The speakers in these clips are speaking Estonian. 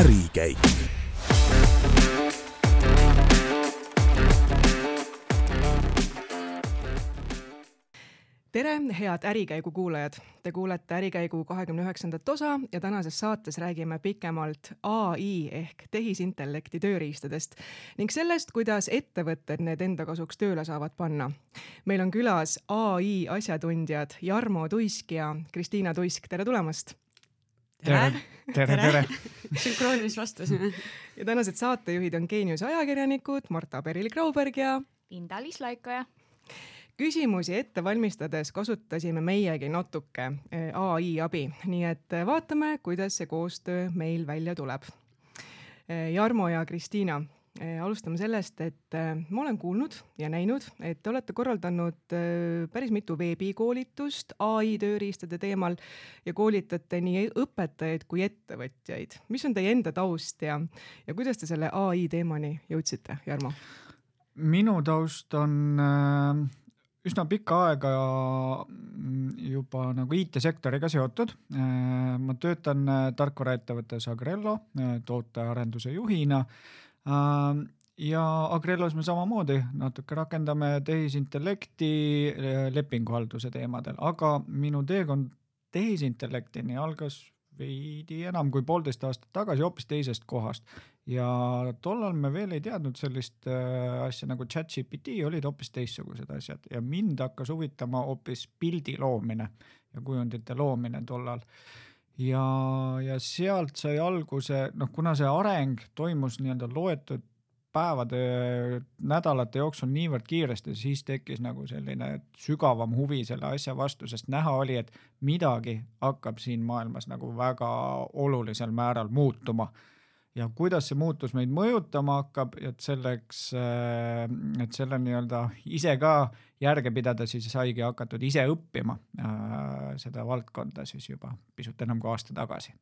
ärikäik tere, head Ärikäigu kuulajad! Te kuulete Ärikäigu kahekümne üheksandat osa ja tänases saates räägime pikemalt ai ehk tehisintellekti tööriistadest ning sellest, kuidas ettevõtted need enda kasuks tööle saavad panna. meil on külas ai asjatundjad Jarmo Tuisk ja Kristiina Tuisk, tere tulemast! Tere, tere, tere. sünkroonis vastasime. ja tänased saatejuhid on Geenius ajakirjanikud Marta Peril-Grauberg ja Linda-Liis Laikoja küsimusi ette valmistades kasutasime meiegi natuke eh, ai abi, nii et eh, vaatame, kuidas see koostöö meil välja tuleb. Eh, Jarmo ja Kristiina, alustame sellest, et ma olen kuulnud ja näinud, et te olete korraldanud päris mitu veebikoolitust ai tööriistade teemal ja koolitate nii õpetajaid kui ettevõtjaid. mis on teie enda taust ja, ja kuidas te selle ai teemani jõudsite, Jarmo? minu taust on äh, üsna pikka aega mm, juba nagu IT-sektoriga seotud. Äh, ma töötan äh, tarkvaraettevõttes Agrello äh, tootearenduse juhina. Ja Agrellos me samamoodi natuke rakendame tehisintellekti lepinguhalduse teemadel, aga minu teekond tehisintellektini algas veidi enam kui poolteist aastat tagasi hoopis teisest kohast ja tollal me veel ei teadnud sellist äh, asja nagu chat-GPT, olid hoopis teistsugused asjad ja mind hakkas huvitama hoopis pildi loomine ja kujundite loomine tollal. Ja, ja sealt sai alguse, noh, kuna see areng toimus nii-öelda loetud päevade, nädalate jooksul niivõrd kiiresti, siis tekkis nagu selline sügavam huvi selle asja vastu, sest näha oli, et midagi hakkab siin maailmas nagu väga olulisel määral muutuma ja kuidas see muutus meid mõjutama hakkab, et selleks, äh, et selle nii-öelda ise ka järge pidada, siis saigi hakatud ise õppima äh, seda valdkonda siis juba pisut enam kui aasta tagasi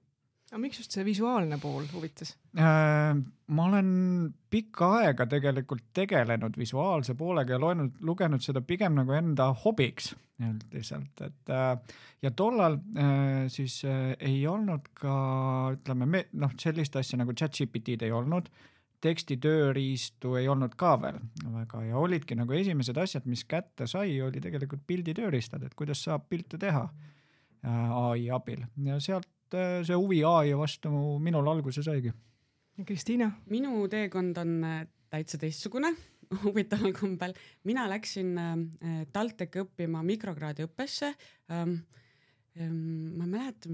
aga miks just see visuaalne pool huvitas? Äh, ma olen pikka aega tegelikult tegelenud visuaalse poolega ja loenud, lugenud seda pigem nagu enda hobiks üldiselt, et äh, ja tollal äh, siis ei olnud ka ütleme, me noh, sellist asja nagu chat-GPT-d ei olnud, tekstitööriistu ei olnud ka veel väga ja olidki nagu esimesed asjad, mis kätte sai, oli tegelikult pilditööriistad, et kuidas saab pilte teha ai abil ja sealt see huvi ai vastu minul alguse saigi. Kristiina? minu teekond on äh, täitsa teistsugune huvitaval kombel. mina läksin äh, TalTechi õppima mikrokraadi õppesse ähm,. Ähm, ma ei mäleta,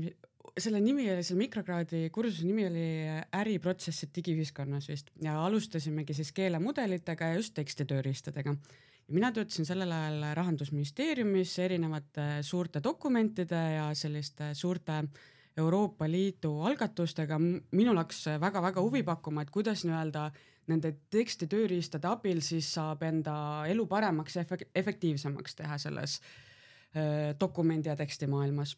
selle nimi oli, selle mikrokraadi kursuse nimi oli äriprotsessid digiühiskonnas vist ja alustasimegi siis keelemudelitega ja just tekstitööriistadega ja mina töötasin sellel ajal rahandusministeeriumis erinevate suurte dokumentide ja selliste suurte äh, Euroopa Liidu algatustega minul hakkas väga-väga huvi pakkuma, et kuidas nii-öelda nende tekstitööriistade abil siis saab enda elu paremaks ja efektiivsemaks teha selles dokumendi ja tekstimaailmas.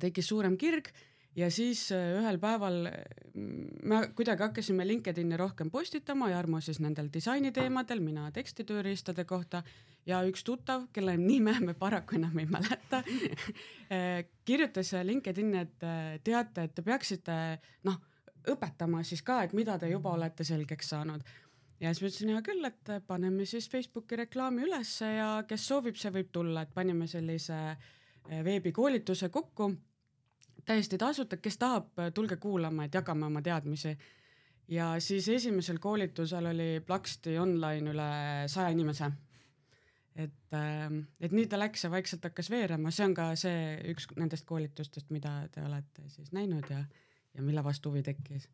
tekkis suurem kirg ja siis äh, ühel päeval mm, me kuidagi hakkasime LinkedIni rohkem postitama, Jarmo siis nendel disainiteemadel, mina tekstitööriistade kohta ja üks tuttav, kelle nime me paraku enam ei mäleta äh, kirjutas LinkedIni, et äh, teate, et te peaksite noh, õpetama siis ka, et mida te juba olete selgeks saanud. ja siis ma ütlesin hea küll, et paneme siis Facebooki reklaami ülesse ja kes soovib, see võib tulla, et panime sellise veebikoolituse kokku täiesti tasuta, kes tahab, tulge kuulama, et jagame oma teadmisi. ja siis esimesel koolitusel oli plaksti online üle saja inimese. et, ähm, et nii ta läks ja vaikselt hakkas veerema, see on ka see üks nendest koolitustest, mida te olete siis näinud ja, ja mille vastu huvi tekkis.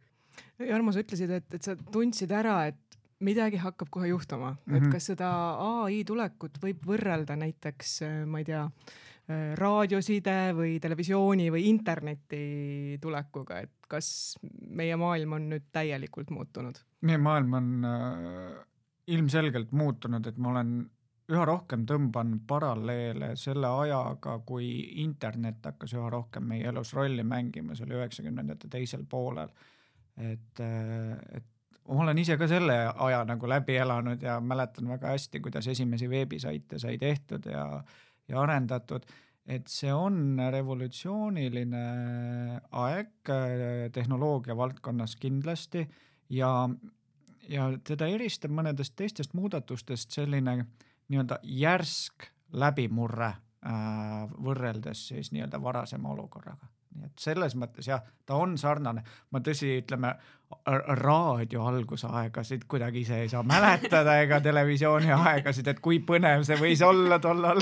Jarmo, sa ütlesid, et, et sa tundsid ära, et midagi hakkab kohe juhtuma mm, -hmm. et mhm. kas seda ai tulekut võib võrrelda näiteks, ma ei tea Äh, raadioside või televisiooni või interneti tulekuga, et kas meie maailm on nüüd täielikult muutunud? meie maailm on äh, ilmselgelt muutunud, et ma olen üha rohkem tõmban paralleele selle ajaga, kui internet hakkas üha rohkem meie elus rolli mängima, see oli üheksakümnendate teisel poolel. et, äh, et ma olen ise ka selle aja nagu läbi elanud ja mäletan väga hästi, kuidas esimesi veebisaite sai tehtud ja äh, ja arendatud. et see on revolutsiooniline aeg tehnoloogia valdkonnas kindlasti ja, ja teda eristab mõnedest teistest muudatustest selline nii-öelda järsk läbimurre äh, võrreldes siis nii-öelda varasema olukorraga nii et selles mõttes jah, ta on sarnane, ma tõsi, ütleme raadio algusaegasid kuidagi ise ei saa mäletada ega televisiooni aegasid, et kui põnev see võis olla tollal.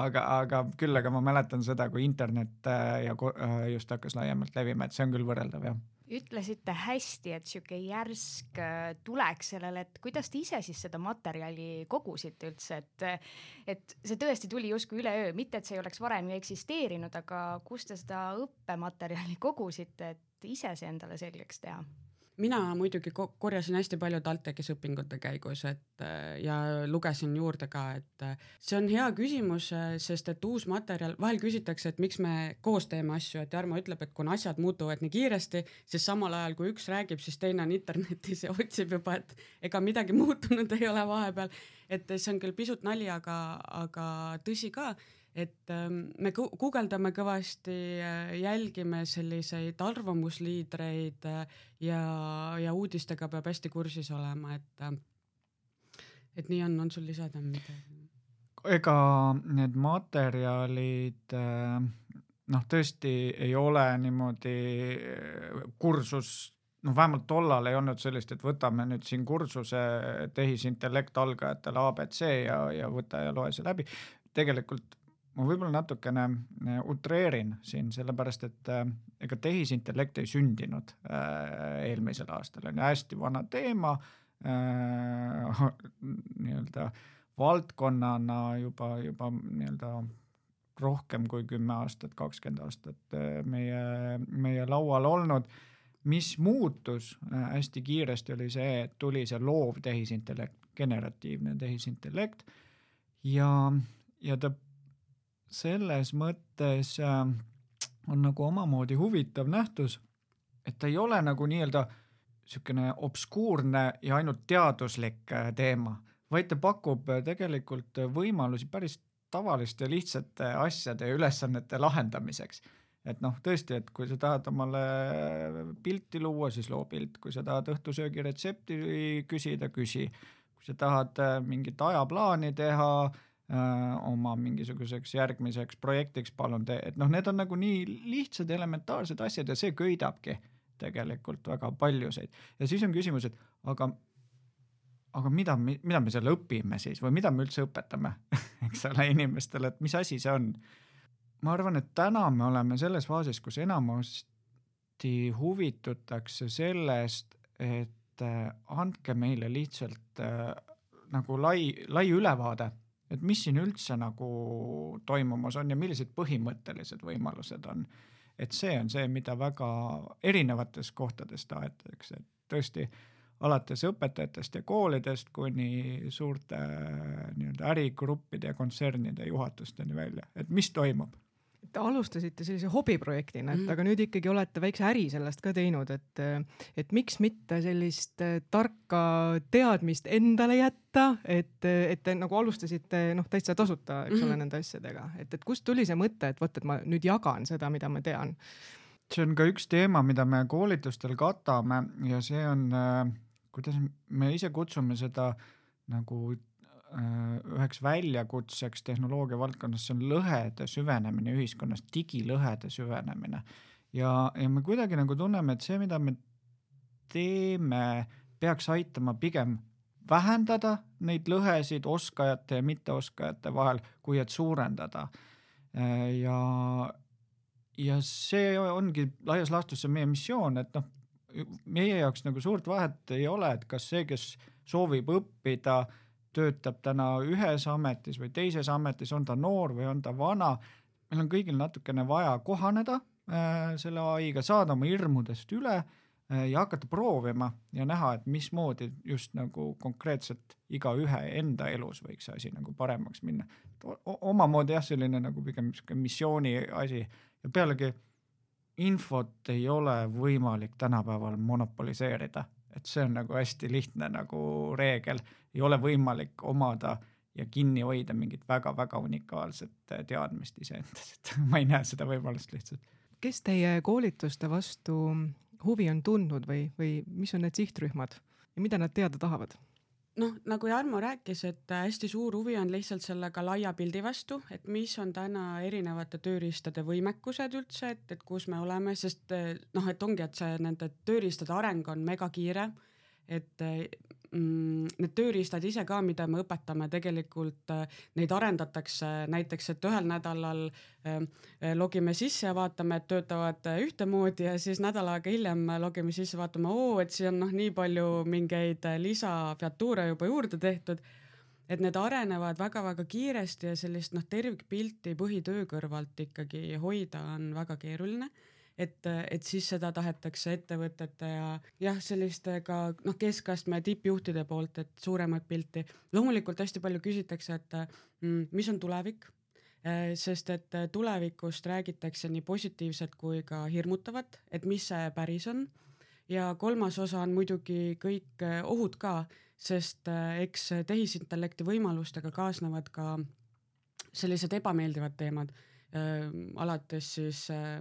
Aga, aga küll, aga ma mäletan seda, kui internet äh, ja äh, just hakkas laiemalt levima, et see on küll võrreldav jah ütlesite hästi, et sihuke järsk äh, tulek sellele, et kuidas te ise siis seda materjali kogusite üldse, et, et see tõesti tuli justkui üleöö, mitte et see ei oleks varem ju eksisteerinud, aga kust te seda õppematerjali kogusite, et ise see endale selgeks teha? Mina muidugi korjasin hästi palju TalTechis õpingute käigus, et äh, ja lugesin juurde ka, et äh, see on hea küsimus, äh, sest et uus materjal, vahel küsitakse, et miks me koos teeme asju, et Jarmo ütleb, et kuna asjad muutuvad nii kiiresti, siis samal ajal kui üks räägib, siis teine on internetis ja otsib juba, et ega midagi muutunud ei ole vahepeal. et see on küll pisut nali, aga, aga tõsi ka et ähm, me guugeldame kõvasti, äh, jälgime selliseid arvamusliidreid äh, ja, ja uudistega peab hästi kursis olema, et, äh, et nii on, on sul lisada midagi? ega need materjalid noh, tõesti ei ole niimoodi kursus noh, vähemalt tollal ei olnud sellist, et võtame nüüd siin kursuse tehisintellekt algajatele abc ja, ja võta ja loe see läbi. tegelikult ma võib-olla natukene äh, utreerin siin, sellepärast et äh, ega tehisintellekt ei sündinud äh, eelmisel aastal, on ju hästi vana teema äh,, nii-öelda valdkonnana juba, juba nii-öelda rohkem kui kümme aastat, kakskümmend aastat meie, meie laual olnud. mis muutus hästi kiiresti, oli see, et tuli see loov tehisintellekt, generatiivne tehisintellekt ja, ja ta selles mõttes äh, on nagu omamoodi huvitav nähtus, et ta ei ole nagu nii-öelda niisugune obskuurne ja ainult teaduslik äh, teema, vaid ta pakub äh, tegelikult võimalusi päris tavaliste lihtsate asjade ja ülesannete lahendamiseks. et noh, tõesti, et kui sa tahad omale pilti luua, siis loo pilt, kui sa tahad õhtusöögi retsepti küsida, küsi. kui sa tahad mingit ajaplaani teha oma mingisuguseks järgmiseks projektiks palun tee, et noh, need on nagu nii lihtsad elementaarsed asjad ja see köidabki tegelikult väga paljusid. ja siis on küsimus, et aga, aga mida, mida me seal õpime siis või mida me üldse õpetame eks ole, inimestele, et mis asi see on? ma arvan, et täna me oleme selles faasis, kus enamasti huvitutakse sellest, et äh, andke meile lihtsalt äh, nagu lai, lai ülevaade et mis siin üldse nagu toimumas on ja millised põhimõttelised võimalused on. et see on see, mida väga erinevates kohtades tahetakse, et tõesti alates õpetajatest ja koolidest kuni suurte nii-öelda ärigruppide ja kontsernide juhatusteni välja, et mis toimub Te alustasite sellise hobiprojektina, et mm. aga nüüd ikkagi olete väikse äri sellest ka teinud, et, et miks mitte sellist tarka teadmist endale jätta, et, et te nagu alustasite noh, täitsa tasuta, eks mm. ole, nende asjadega, et, et kust tuli see mõte, et vot, et ma nüüd jagan seda, mida ma tean? see on ka üks teema, mida me koolitustel katame ja see on, äh, kuidas me ise kutsume seda nagu üheks väljakutseks tehnoloogia valdkonnas, see on lõhede süvenemine ühiskonnas, digilõhede süvenemine. ja, ja me kuidagi nagu tunneme, et see, mida me teeme, peaks aitama pigem vähendada neid lõhesid oskajate ja mitteoskajate vahel, kui et suurendada. Äh, ja, ja see ongi laias laastus see meie missioon, et noh, meie jaoks nagu suurt vahet ei ole, et kas see, kes soovib õppida äh, töötab täna ühes ametis või teises ametis, on ta noor või on ta vana. meil on kõigil natukene vaja kohaneda äh, selle ai-ga, saada oma hirmudest üle äh, ja hakata proovima ja näha, et mismoodi just nagu konkreetselt igaühe enda elus võiks see asi nagu paremaks minna. omamoodi jah, selline nagu pigem sihuke missiooni asi ja pealegi infot ei ole võimalik tänapäeval monopoliseerida et see on nagu hästi lihtne nagu reegel, ei ole võimalik omada ja kinni hoida mingit väga-väga unikaalset teadmist iseendas, et ma ei näe seda võimalust lihtsalt. kes teie koolituste vastu huvi on tundnud või, või mis on need sihtrühmad ja mida nad teada tahavad? noh, nagu Jarmo rääkis, et hästi suur huvi on lihtsalt sellega laia pildi vastu, et mis on täna erinevate tööriistade võimekused üldse, et, et kus me oleme, sest noh, et ongi, et see nende tööriistade areng on megakiire, et need tööriistad ise ka, mida me õpetame, tegelikult äh, neid arendatakse näiteks, et ühel nädalal äh, logime sisse ja vaatame, et töötavad äh, ühtemoodi ja siis nädal aega hiljem logime sisse, vaatame, oo, et siin on noh, nii palju mingeid lisafeatuure juba juurde tehtud. Et need arenevad väga-väga kiiresti ja sellist noh, tervikpilti põhitöö kõrvalt ikkagi hoida on väga keeruline et, et siis seda tahetakse ettevõtete ja jah, selliste ka noh, keskastme tippjuhtide poolt, et suuremat pilti. loomulikult hästi palju küsitakse, et mm, mis on tulevik eh, sest et tulevikust räägitakse nii positiivset kui ka hirmutavat, et mis see päris on. ja kolmas osa on muidugi kõik ohud ka, sest eh, eks tehisintellekti võimalustega kaasnevad ka sellised ebameeldivad teemad alates siis äh,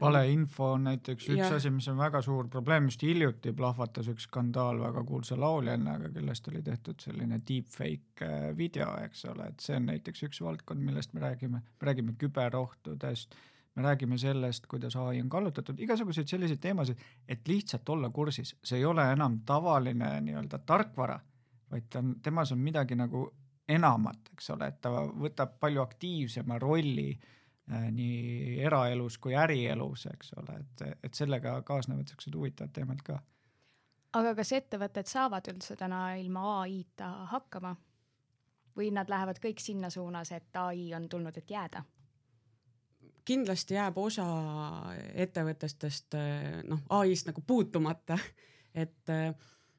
valeinfo on näiteks üks ja. asi, mis on väga suur probleem, just hiljuti plahvatas üks skandaal väga kuulsa lauljannaga, kellest oli tehtud selline deepfake äh, video, eks ole, et see on näiteks üks valdkond, millest me räägime, me räägime küberohtudest, me räägime sellest, kuidas ai on kallutatud, igasuguseid selliseid teemasid, et lihtsalt olla kursis, see ei ole enam tavaline nii-öelda tarkvara, vaid ta on, temas on midagi nagu enamat, eks ole, et ta võtab palju aktiivsema rolli äh, nii eraelus kui ärielus, eks ole, et, et sellega kaasnevad siuksed huvitavad teemad ka. aga kas ettevõtted saavad üldse täna ilma ai-ta hakkama või nad lähevad kõik sinna suunas, et ai on tulnud, et jääda? kindlasti jääb osa ettevõtetest noh, ai-st nagu puutumata, et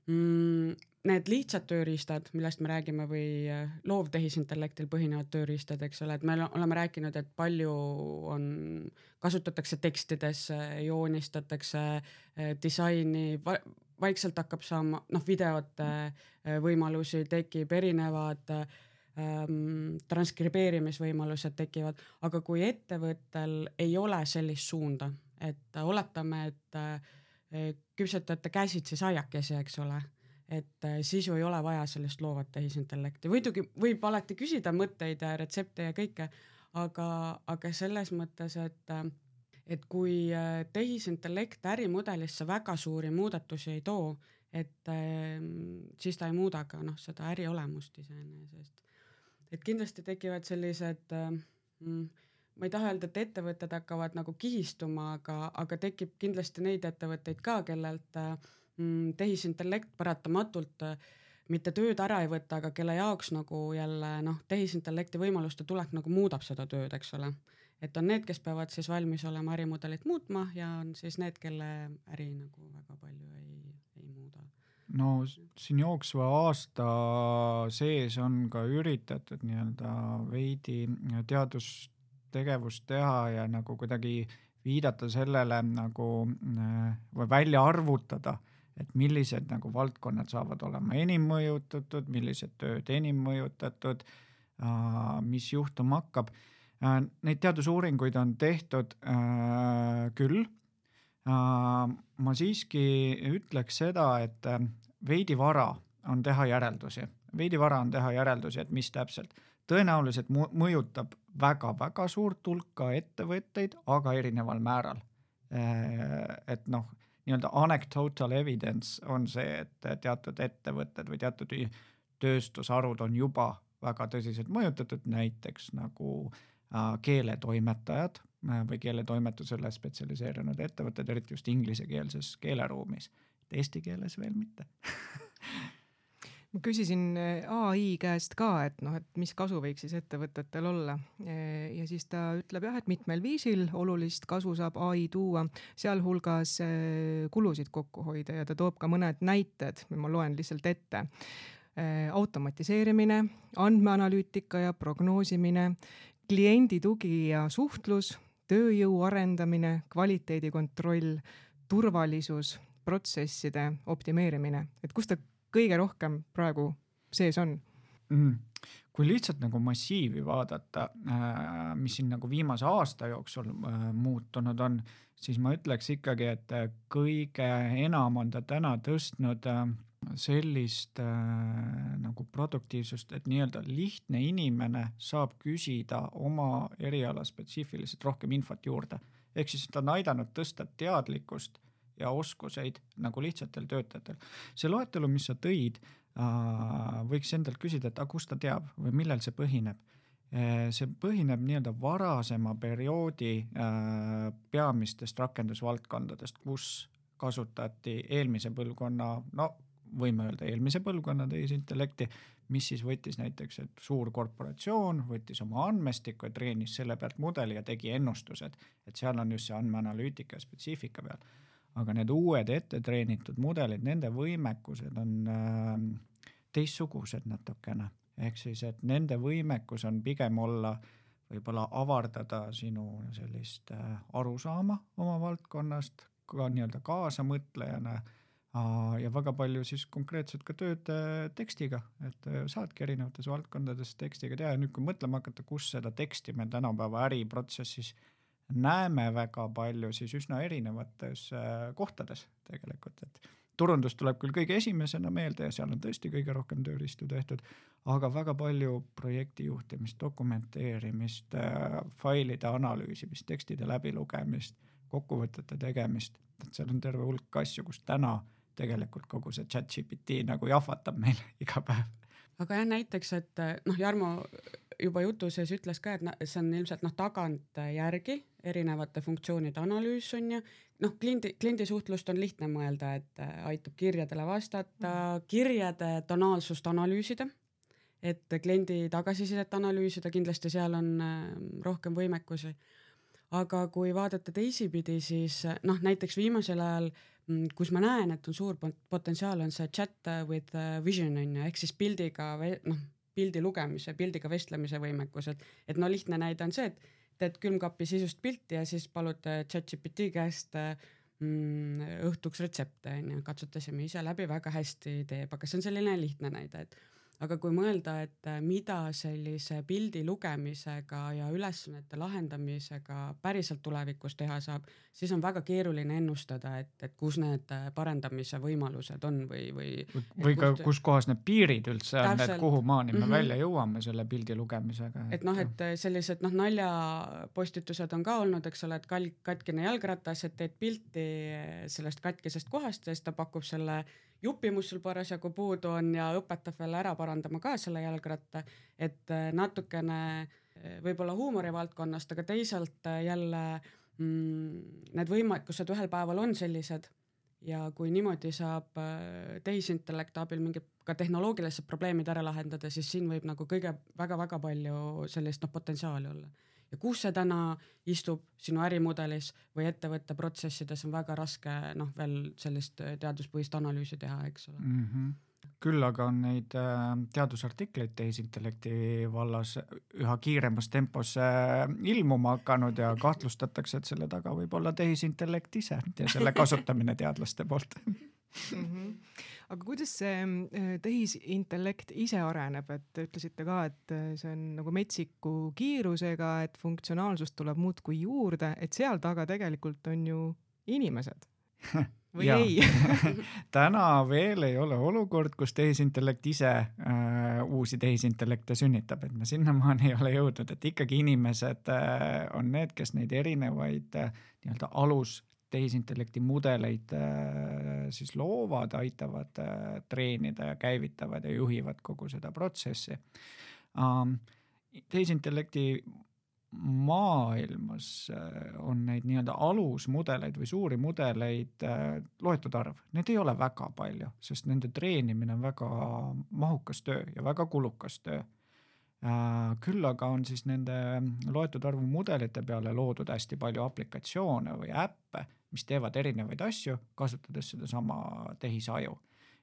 mm, need lihtsad tööriistad, millest me räägime või äh, loovtehisintellektil põhinevad tööriistad, eks ole, et me oleme rääkinud, et palju on, kasutatakse tekstides, joonistatakse äh, disaini, vaikselt hakkab saama, noh, videote äh, võimalusi tekib, erinevad ähm, transkribeerimisvõimalused tekivad, aga kui ettevõttel ei ole sellist suunda, et oletame, et äh, küpsetate käsitsi saiakesi, eks ole et äh, siis ju ei ole vaja sellist loovat tehisintellekti, muidugi võib alati küsida mõtteid ja retsepte ja kõike, aga, aga selles mõttes, et äh, et kui äh, tehisintellekt ärimudelisse väga suuri muudatusi ei too, et siis ta ei muuda ka noh, seda äri olemust iseenesest. et kindlasti tekivad sellised mm, ma ei taha öelda, et ettevõtted hakkavad nagu kihistuma, aga, aga tekib kindlasti neid ettevõtteid ka, kellelt äh, tehisintellekt paratamatult äh, mitte tööd ära ei võta, aga kelle jaoks nagu jälle noh, tehisintellekti võimaluste tulek nagu muudab seda tööd, eks ole. et on need, kes peavad siis valmis olema ärimudelit muutma ja on siis need, kelle äri nagu väga palju ei, ei muuda. no siin jooksva aasta sees on ka üritatud nii-öelda veidi teadustegevust teha ja nagu kuidagi viidata sellele nagu äh, või välja arvutada et millised nagu valdkonnad saavad olema enim mõjutatud, millised tööd enim mõjutatud, mis juhtuma hakkab. Neid teadusuuringuid on tehtud äh, küll. ma siiski ütleks seda, et äh, veidi vara on teha järeldusi, veidi vara on teha järeldusi, et mis täpselt tõenäoliselt mõjutab väga-väga suurt hulka ettevõtteid, aga erineval määral. Äh, et noh nii-öelda anecdotal evidence on see, et teatud ettevõtted või teatud tööstusharud on juba väga tõsiselt mõjutatud, näiteks nagu äh, keeletoimetajad äh, või keeletoimetusele spetsialiseerunud ettevõtted, eriti just inglisekeelses keeleruumis. Eesti keeles veel mitte ma küsisin äh, ai käest ka, et noh, et mis kasu võiks siis ettevõtetel olla ja siis ta ütleb jah, et mitmel viisil olulist kasu saab ai tuua, sealhulgas äh, kulusid kokku hoida ja ta toob ka mõned näited, ma loen lihtsalt ette. Äh, automatiseerimine, andmeanalüütika ja prognoosimine, kliendi tugi ja suhtlus, tööjõu arendamine, kvaliteedi kontroll, turvalisus, protsesside optimeerimine, et kus ta kõige rohkem praegu sees on? mm.? kui lihtsalt nagu massiivi vaadata, mis siin nagu viimase aasta jooksul muutunud on, siis ma ütleks ikkagi, et kõige enam on ta täna tõstnud sellist äh, nagu produktiivsust, et nii-öelda lihtne inimene saab küsida oma eriala spetsiifiliselt rohkem infot juurde. ehk siis ta on aidanud tõsta teadlikkust ja oskuseid nagu lihtsatel töötajatel. see loetelu, mis sa tõid äh,, võiks endalt küsida, et aga kust ta teab või millel see põhineb äh, see põhineb nii-öelda varasema perioodi äh, peamistest rakendusvaldkondadest, kus kasutati eelmise põlvkonna, no võime öelda eelmise põlvkonna tehisintellekti, mis siis võttis näiteks, et suur korporatsioon võttis oma andmestikku ja treenis selle pealt mudeli ja tegi ennustused, et seal on just see andmeanalüütika spetsiifika peal. Aga need uued ette treenitud mudelid, nende võimekused on äh, teistsugused natukene, ehk siis, et nende võimekus on pigem olla võib-olla avardada sinu sellist äh, arusaama oma valdkonnast ka nii-öelda kaasamõtlejana ja väga palju siis konkreetselt ka tööd äh, tekstiga, et äh, saadki erinevates valdkondades tekstiga teha ja nüüd, kui mõtlema hakata, kus seda teksti me tänapäeva äriprotsessis näeme väga palju, siis üsna erinevates äh, kohtades tegelikult, et turundus tuleb küll kõige esimesena meelde ja seal on tõesti kõige rohkem tööriistu tehtud, aga väga palju projekti juhtimist, dokumenteerimist, failide analüüsimist, tekstide läbilugemist, kokkuvõtete tegemist, et seal on terve hulk asju, kus täna tegelikult kogu see chat GPT nagu jahvatab meil iga päev. aga jah, näiteks, et noh, Jarmo juba jutu sees ütles ka, et see on ilmselt noh, tagantjärgi erinevate funktsioonide analüüs on ju, noh, kliendi, kliendisuhtlust on lihtne mõelda, et äh, aitab kirjadele vastata, mm. kirjade tonaalsust analüüsida, et kliendi tagasisidet analüüsida, kindlasti seal on äh, rohkem võimekusi. aga kui vaadata teisipidi, siis noh, näiteks viimasel ajal Mm, kus ma näen, et on suur potentsiaal, on see chat with vision on ju, ehk siis pildiga noh, pildi lugemise, pildiga vestlemise võimekus, et, et no lihtne näide on see, et teed külmkapi sisust pilti ja siis palud chat-GPT käest mm, õhtuks retsepte on ju, katsutasime ise läbi, väga hästi teeb, aga see on selline lihtne näide, et aga kui mõelda, et äh, mida sellise pildi lugemisega ja ülesannete lahendamisega päriselt tulevikus teha saab, siis on väga keeruline ennustada, et, et kus need äh, parendamise võimalused on või, või. või ka kust... kus kohas need piirid üldse on, et kuhu maani me mm -hmm. välja jõuame selle pildi lugemisega. et noh, et äh, sellised noh, naljapostitused on ka olnud, eks ole, et kal-, katkine jalgratas, et teed pilti sellest katkisest kohast ja siis ta pakub selle jupi, mis sul parasjagu puudu on ja õpetab veel ära parandama ka selle jalgratta, et äh, natukene äh, võib-olla huumorivaldkonnast, aga teisalt äh, jälle mm, need võimekused ühel päeval on sellised ja kui niimoodi saab tehisintellekti abil mingid ka tehnoloogilised probleemid ära lahendada, siis siin võib nagu kõige väga-väga palju sellist noh potentsiaali olla ja kus see täna istub sinu ärimudelis või ettevõtte protsessides on väga raske noh, veel sellist äh, teaduspõhist analüüsi teha, eks ole mm. -hmm küll aga on neid äh, teadusartikleid tehisintellekti vallas üha kiiremas tempos äh, ilmuma hakanud ja kahtlustatakse, et selle taga võib olla tehisintellekt ise ja selle kasutamine teadlaste poolt mm. -hmm aga kuidas see äh, tehisintellekt ise areneb, et ütlesite ka, et äh, see on nagu metsiku kiirusega, et funktsionaalsust tuleb muudkui juurde, et seal taga tegelikult on ju inimesed. Või ei? Täna veel ei ole olukord, kus tehisintellekt ise äh, uusi tehisintellekte sünnitab, et me sinnamaani ei ole jõudnud, et ikkagi inimesed äh, on need, kes neid erinevaid äh, nii-öelda alus tehisintellekti mudeleid äh, siis loovad, aitavad äh, treenida ja käivitavad ja juhivad kogu seda protsessi. Ähm, tehisintellekti maailmas äh, on neid nii-öelda alusmudeleid või suuri mudeleid loetud arv, neid ei ole väga palju, sest nende treenimine on väga mahukas töö ja väga kulukas töö küll aga on siis nende loetud arvu mudelite peale loodud hästi palju aplikatsioone või äppe, mis teevad erinevaid asju, kasutades sedasama tehisaju.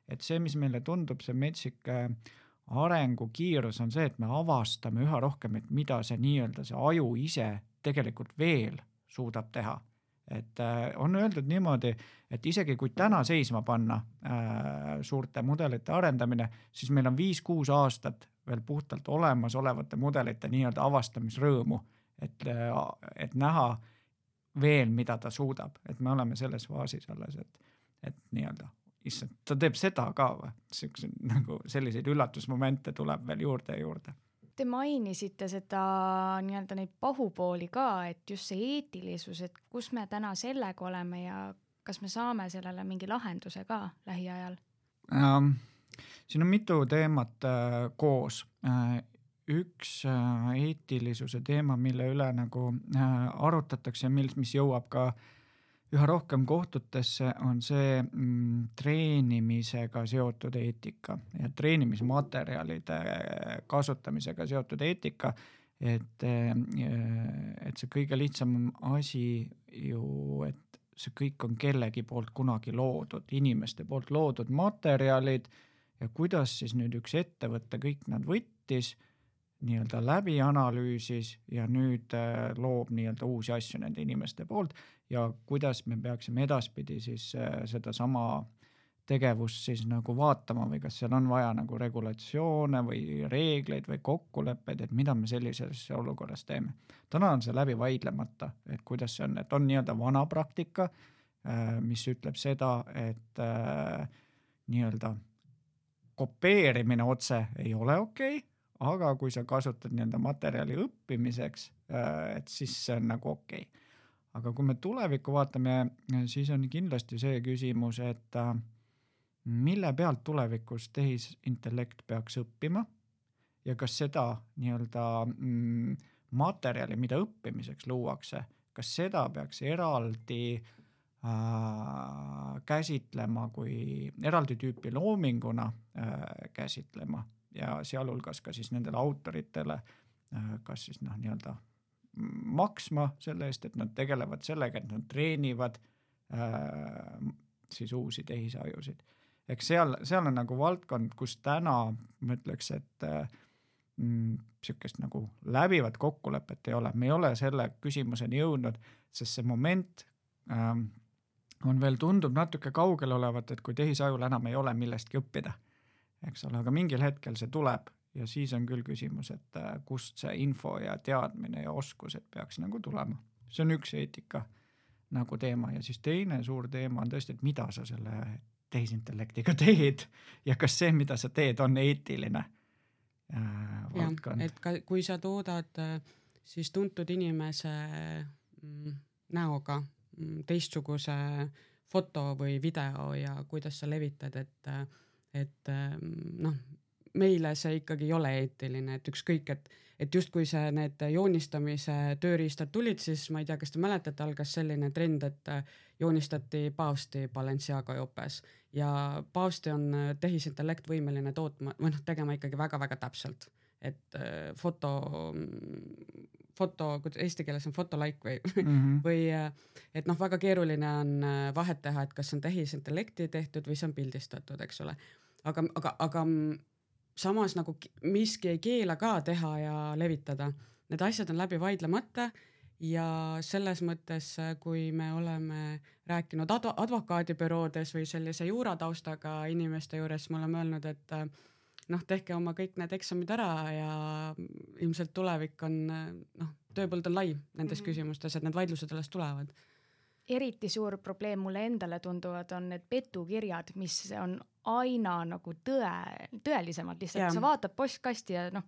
et see, mis meile tundub, see metsik äh, arengukiirus on see, et me avastame üha rohkem, et mida see nii-öelda see aju ise tegelikult veel suudab teha. Et äh, on öeldud niimoodi, et isegi kui täna seisma panna äh, suurte mudelite arendamine, siis meil on viis-kuus aastat veel puhtalt olemasolevate mudelite nii-öelda avastamisrõõmu, et, et näha veel, mida ta suudab, et me oleme selles faasis alles, et, et nii-öelda issand, ta teeb seda ka või, siukseid nagu selliseid üllatusmomente tuleb veel juurde ja juurde Te mainisite seda nii-öelda neid pahupooli ka, et just see eetilisus, et kus me täna sellega oleme ja kas me saame sellele mingi lahenduse ka lähiajal ähm,? siin on mitu teemat äh, koos äh, üks äh, eetilisuse teema, mille üle nagu äh, arutatakse mis, mis jõuab ka äh, üha rohkem kohtutesse, on see mm, treenimisega seotud eetika ja treenimismaterjalide kasutamisega seotud eetika. et, et see kõige lihtsam asi ju, et see kõik on kellegi poolt kunagi loodud, inimeste poolt loodud materjalid ja kuidas siis nüüd üks ettevõte kõik nad võttis nii-öelda läbi analüüsis ja nüüd loob nii-öelda uusi asju nende inimeste poolt ja kuidas me peaksime edaspidi siis äh, sedasama tegevust siis nagu vaatama või kas seal on vaja nagu regulatsioone või reegleid või kokkuleppeid, et mida me sellises olukorras teeme. täna on see läbi vaidlemata, et kuidas see on, et on nii-öelda vana praktika, äh, mis ütleb seda, et äh, nii-öelda kopeerimine otse ei ole okei okay,, aga kui sa kasutad nii-öelda materjali õppimiseks, et siis see on nagu okei. Okay aga kui me tulevikku vaatame, siis on kindlasti see küsimus, et äh, mille pealt tulevikus tehisintellekt peaks õppima ja kas seda nii-öelda mm, materjali, mida õppimiseks luuakse, kas seda peaks eraldi äh, käsitlema kui eraldi tüüpi loominguna äh, käsitlema ja sealhulgas ka siis nendele autoritele äh, kas siis noh, nii-öelda maksma selle eest, et nad tegelevad sellega, et nad treenivad äh, siis uusi tehisajusid. eks seal, seal on nagu valdkond, kus täna ma ütleks, et äh, sihukest nagu läbivat kokkulepet ei ole, me ei ole selle küsimuseni jõudnud, sest see moment äh, on veel, tundub natuke kaugel olevat, et kui tehisajul enam ei ole millestki õppida, eks ole, aga mingil hetkel see tuleb ja siis on küll küsimus, et äh, kust see info ja teadmine ja oskused peaks nagu tulema. see on üks eetika nagu teema ja siis teine suur teema on tõesti, et mida sa selle tehisintellektiga teed ja kas see, mida sa teed, on eetiline äh, valdkond. et ka, kui sa toodad äh, siis tuntud inimese mm, näoga mm, teistsuguse foto või video ja kuidas sa levitad, et, et noh, meile see ikkagi ei ole eetiline, et ükskõik, et, et justkui see, need joonistamise tööriistad tulid, siis ma ei tea, kas te mäletate, algas selline trend, et äh, joonistati paavsti Balenciaga jopes ja paavsti on äh, tehisintellekt võimeline tootma või noh, tegema ikkagi väga-väga täpselt, et äh, foto, foto, eesti keeles on fotolaik või mm, -hmm. või et noh, väga keeruline on vahet teha, et kas on tehisintellekti tehtud või see on pildistatud, eks ole. Aga, aga, aga samas nagu miski ei keela ka teha ja levitada. Need asjad on läbi vaidlemata ja selles mõttes, kui me oleme rääkinud adv advokaadibüroodes või sellise juurataustaga inimeste juures, me oleme öelnud, et noh, tehke oma kõik need eksamid ära ja ilmselt tulevik on noh, tööpõld on lai nendes mm -hmm. küsimustes, et need vaidlused alles tulevad eriti suur probleem mulle endale tunduvad, on need petukirjad, mis on aina nagu tõe, tõelisemad lihtsalt, sa vaatad postkasti ja noh,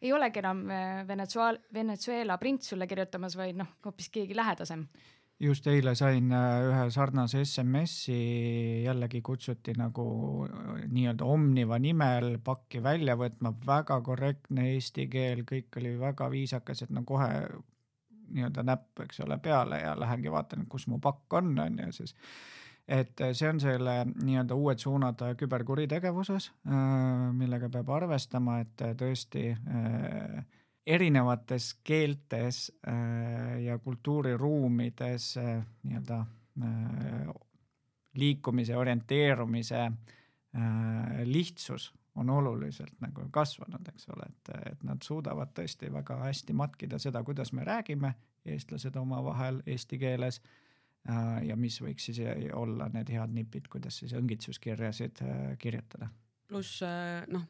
ei olegi enam äh, Venezuela, Venezuela prints sulle kirjutamas, vaid noh, hoopis keegi lähedasem. just eile sain äh, ühe sarnase SMS-i, jällegi kutsuti nagu äh, nii-öelda Omniva nimel pakki välja võtma, väga korrektne eesti keel, kõik oli väga viisakas, et no kohe nii-öelda näpp, eks ole, peale ja lähengi vaatan, kus mu pakk on, on ju siis. et see on selle nii-öelda uued suunad küberkuritegevuses, äh, millega peab arvestama, et tõesti erinevates keeltes ja kultuuriruumides nii-öelda liikumise, orienteerumise lihtsus on oluliselt nagu kasvanud, eks ole, et, et nad suudavad tõesti väga hästi matkida seda, kuidas me räägime, eestlased omavahel eesti keeles ja mis võiks siis olla need head nipid, kuidas siis õngitsuskirjasid kirjutada. pluss noh,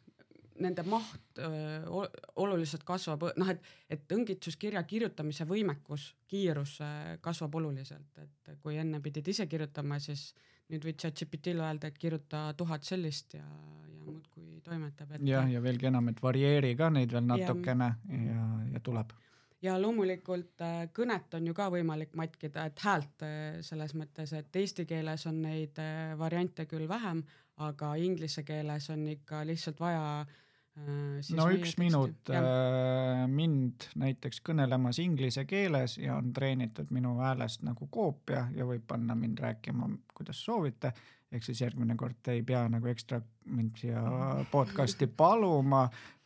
nende maht öö, oluliselt kasvab, noh et, et õngitsuskirja kirjutamise võimekus, kiirus kasvab oluliselt, et kui enne pidid ise kirjutama, siis nüüd võid ChatGPT-le öelda, et kirjuta tuhat sellist ja, ja muudkui toimetab. jah, ja veelgi enam, et varieeri ka neid veel natukene ja, ja, ja tuleb. ja loomulikult kõnet on ju ka võimalik matkida, et häält selles mõttes, et eesti keeles on neid variante küll vähem, aga inglise keeles on ikka lihtsalt vaja äh, Äh, no üks minut äh, mind näiteks kõnelemas inglise keeles ja on treenitud minu häälest nagu koopia ja võib panna mind rääkima, kuidas soovite. ehk siis järgmine kord ei pea nagu ekstra mind siia podcast'i paluma,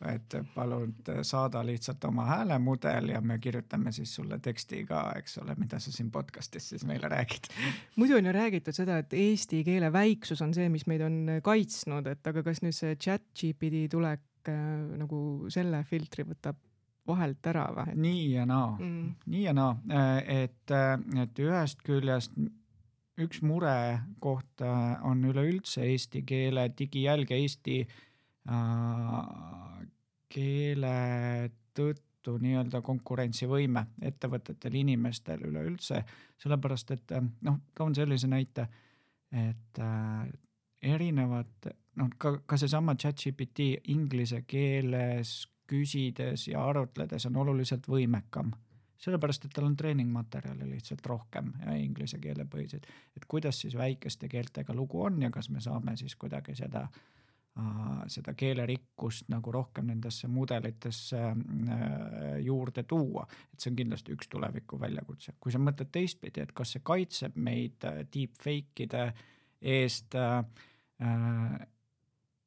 et palun saada lihtsalt oma häälemudel ja me kirjutame siis sulle teksti ka, eks ole, mida sa siin podcast'is siis meile räägid. muidu on ju räägitud seda, et eesti keele väiksus on see, mis meid on kaitsnud, et aga kas nüüd see chat GPT tulek äh, nagu selle filtri võtab vahelt ära või? nii ja naa mm., nii ja naa, äh, et, äh, et ühest küljest üks murekoht on üleüldse eesti keele digijälg eesti äh, keele tõttu nii-öelda konkurentsivõime ettevõtetel, inimestel üleüldse, sellepärast et noh, toon sellise näite, et äh, erinevad noh, ka, ka seesama chat-GPT inglise keeles küsides ja arutledes on oluliselt võimekam. sellepärast, et tal on treeningmaterjali lihtsalt rohkem ja inglise keele põhiseid. et kuidas siis väikeste keeltega lugu on ja kas me saame siis kuidagi seda seda keelerikkust nagu rohkem nendesse mudelitesse juurde tuua, et see on kindlasti üks tuleviku väljakutse. kui sa mõtled teistpidi, et kas see kaitseb meid deepfake'ide eest uh,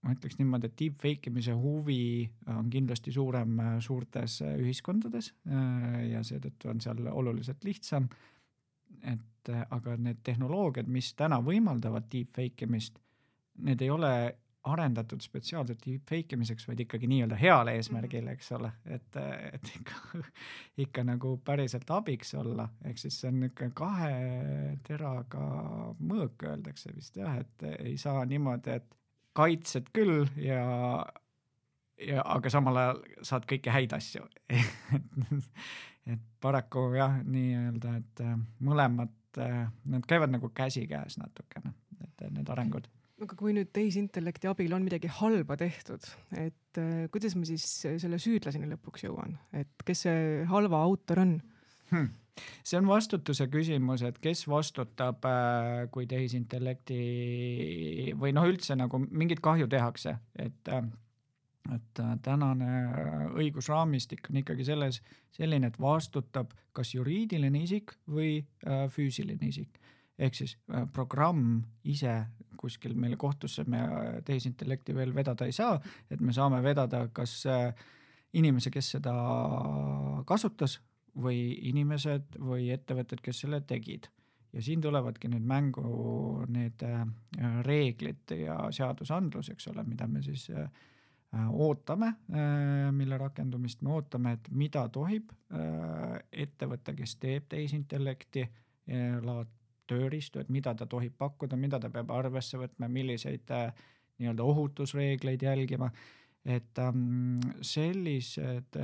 ma ütleks niimoodi, et deepfake imise huvi on kindlasti suurem äh, suurtes äh, ühiskondades äh, ja seetõttu on seal oluliselt lihtsam. et aga need tehnoloogiad, mis täna võimaldavad deepfake imist, need ei ole arendatud spetsiaalselt deepfake imiseks, vaid ikkagi nii-öelda heal eesmärgil, mhm. eks ole, et, et ikka, ikka nagu päriselt abiks olla, ehk siis see on niisugune kahe teraga mõõk, öeldakse vist jah, et ei saa niimoodi, et kaitsed küll ja, ja aga samal ajal saad kõiki häid asju. Et paraku jah, nii-öelda, et äh, mõlemad, äh, nad käivad nagu käsikäes natukene, et need arengud. Aga kui nüüd tehisintellekti abil on midagi halba tehtud, et äh, kuidas ma siis selle süüdlaseni lõpuks jõuan, et kes see halva autor on hmm.? see on vastutuse küsimus, et kes vastutab, äh, kui tehisintellekti või noh, üldse nagu mingit kahju tehakse, et äh, et äh, tänane õigusraamistik on ikkagi selles selline, et vastutab kas juriidiline isik või füüsiline isik. ehk siis programm ise kuskil meile kohtusse me tehisintellekti veel vedada ei saa, et me saame vedada kas inimese, kes seda kasutas või inimesed või ettevõtted, kes selle tegid. ja siin tulevadki nüüd mängu need äh, reeglid ja seadusandlus, eks ole, mida me siis äh, ootame, äh, mille rakendumist me ootame, et mida tohib ettevõte, kes teeb tehisintellekti, laad tööriistu, et mida ta tohib pakkuda, mida ta peab arvesse võtma, milliseid nii-öelda ohutusreegleid jälgima. et ähm, sellised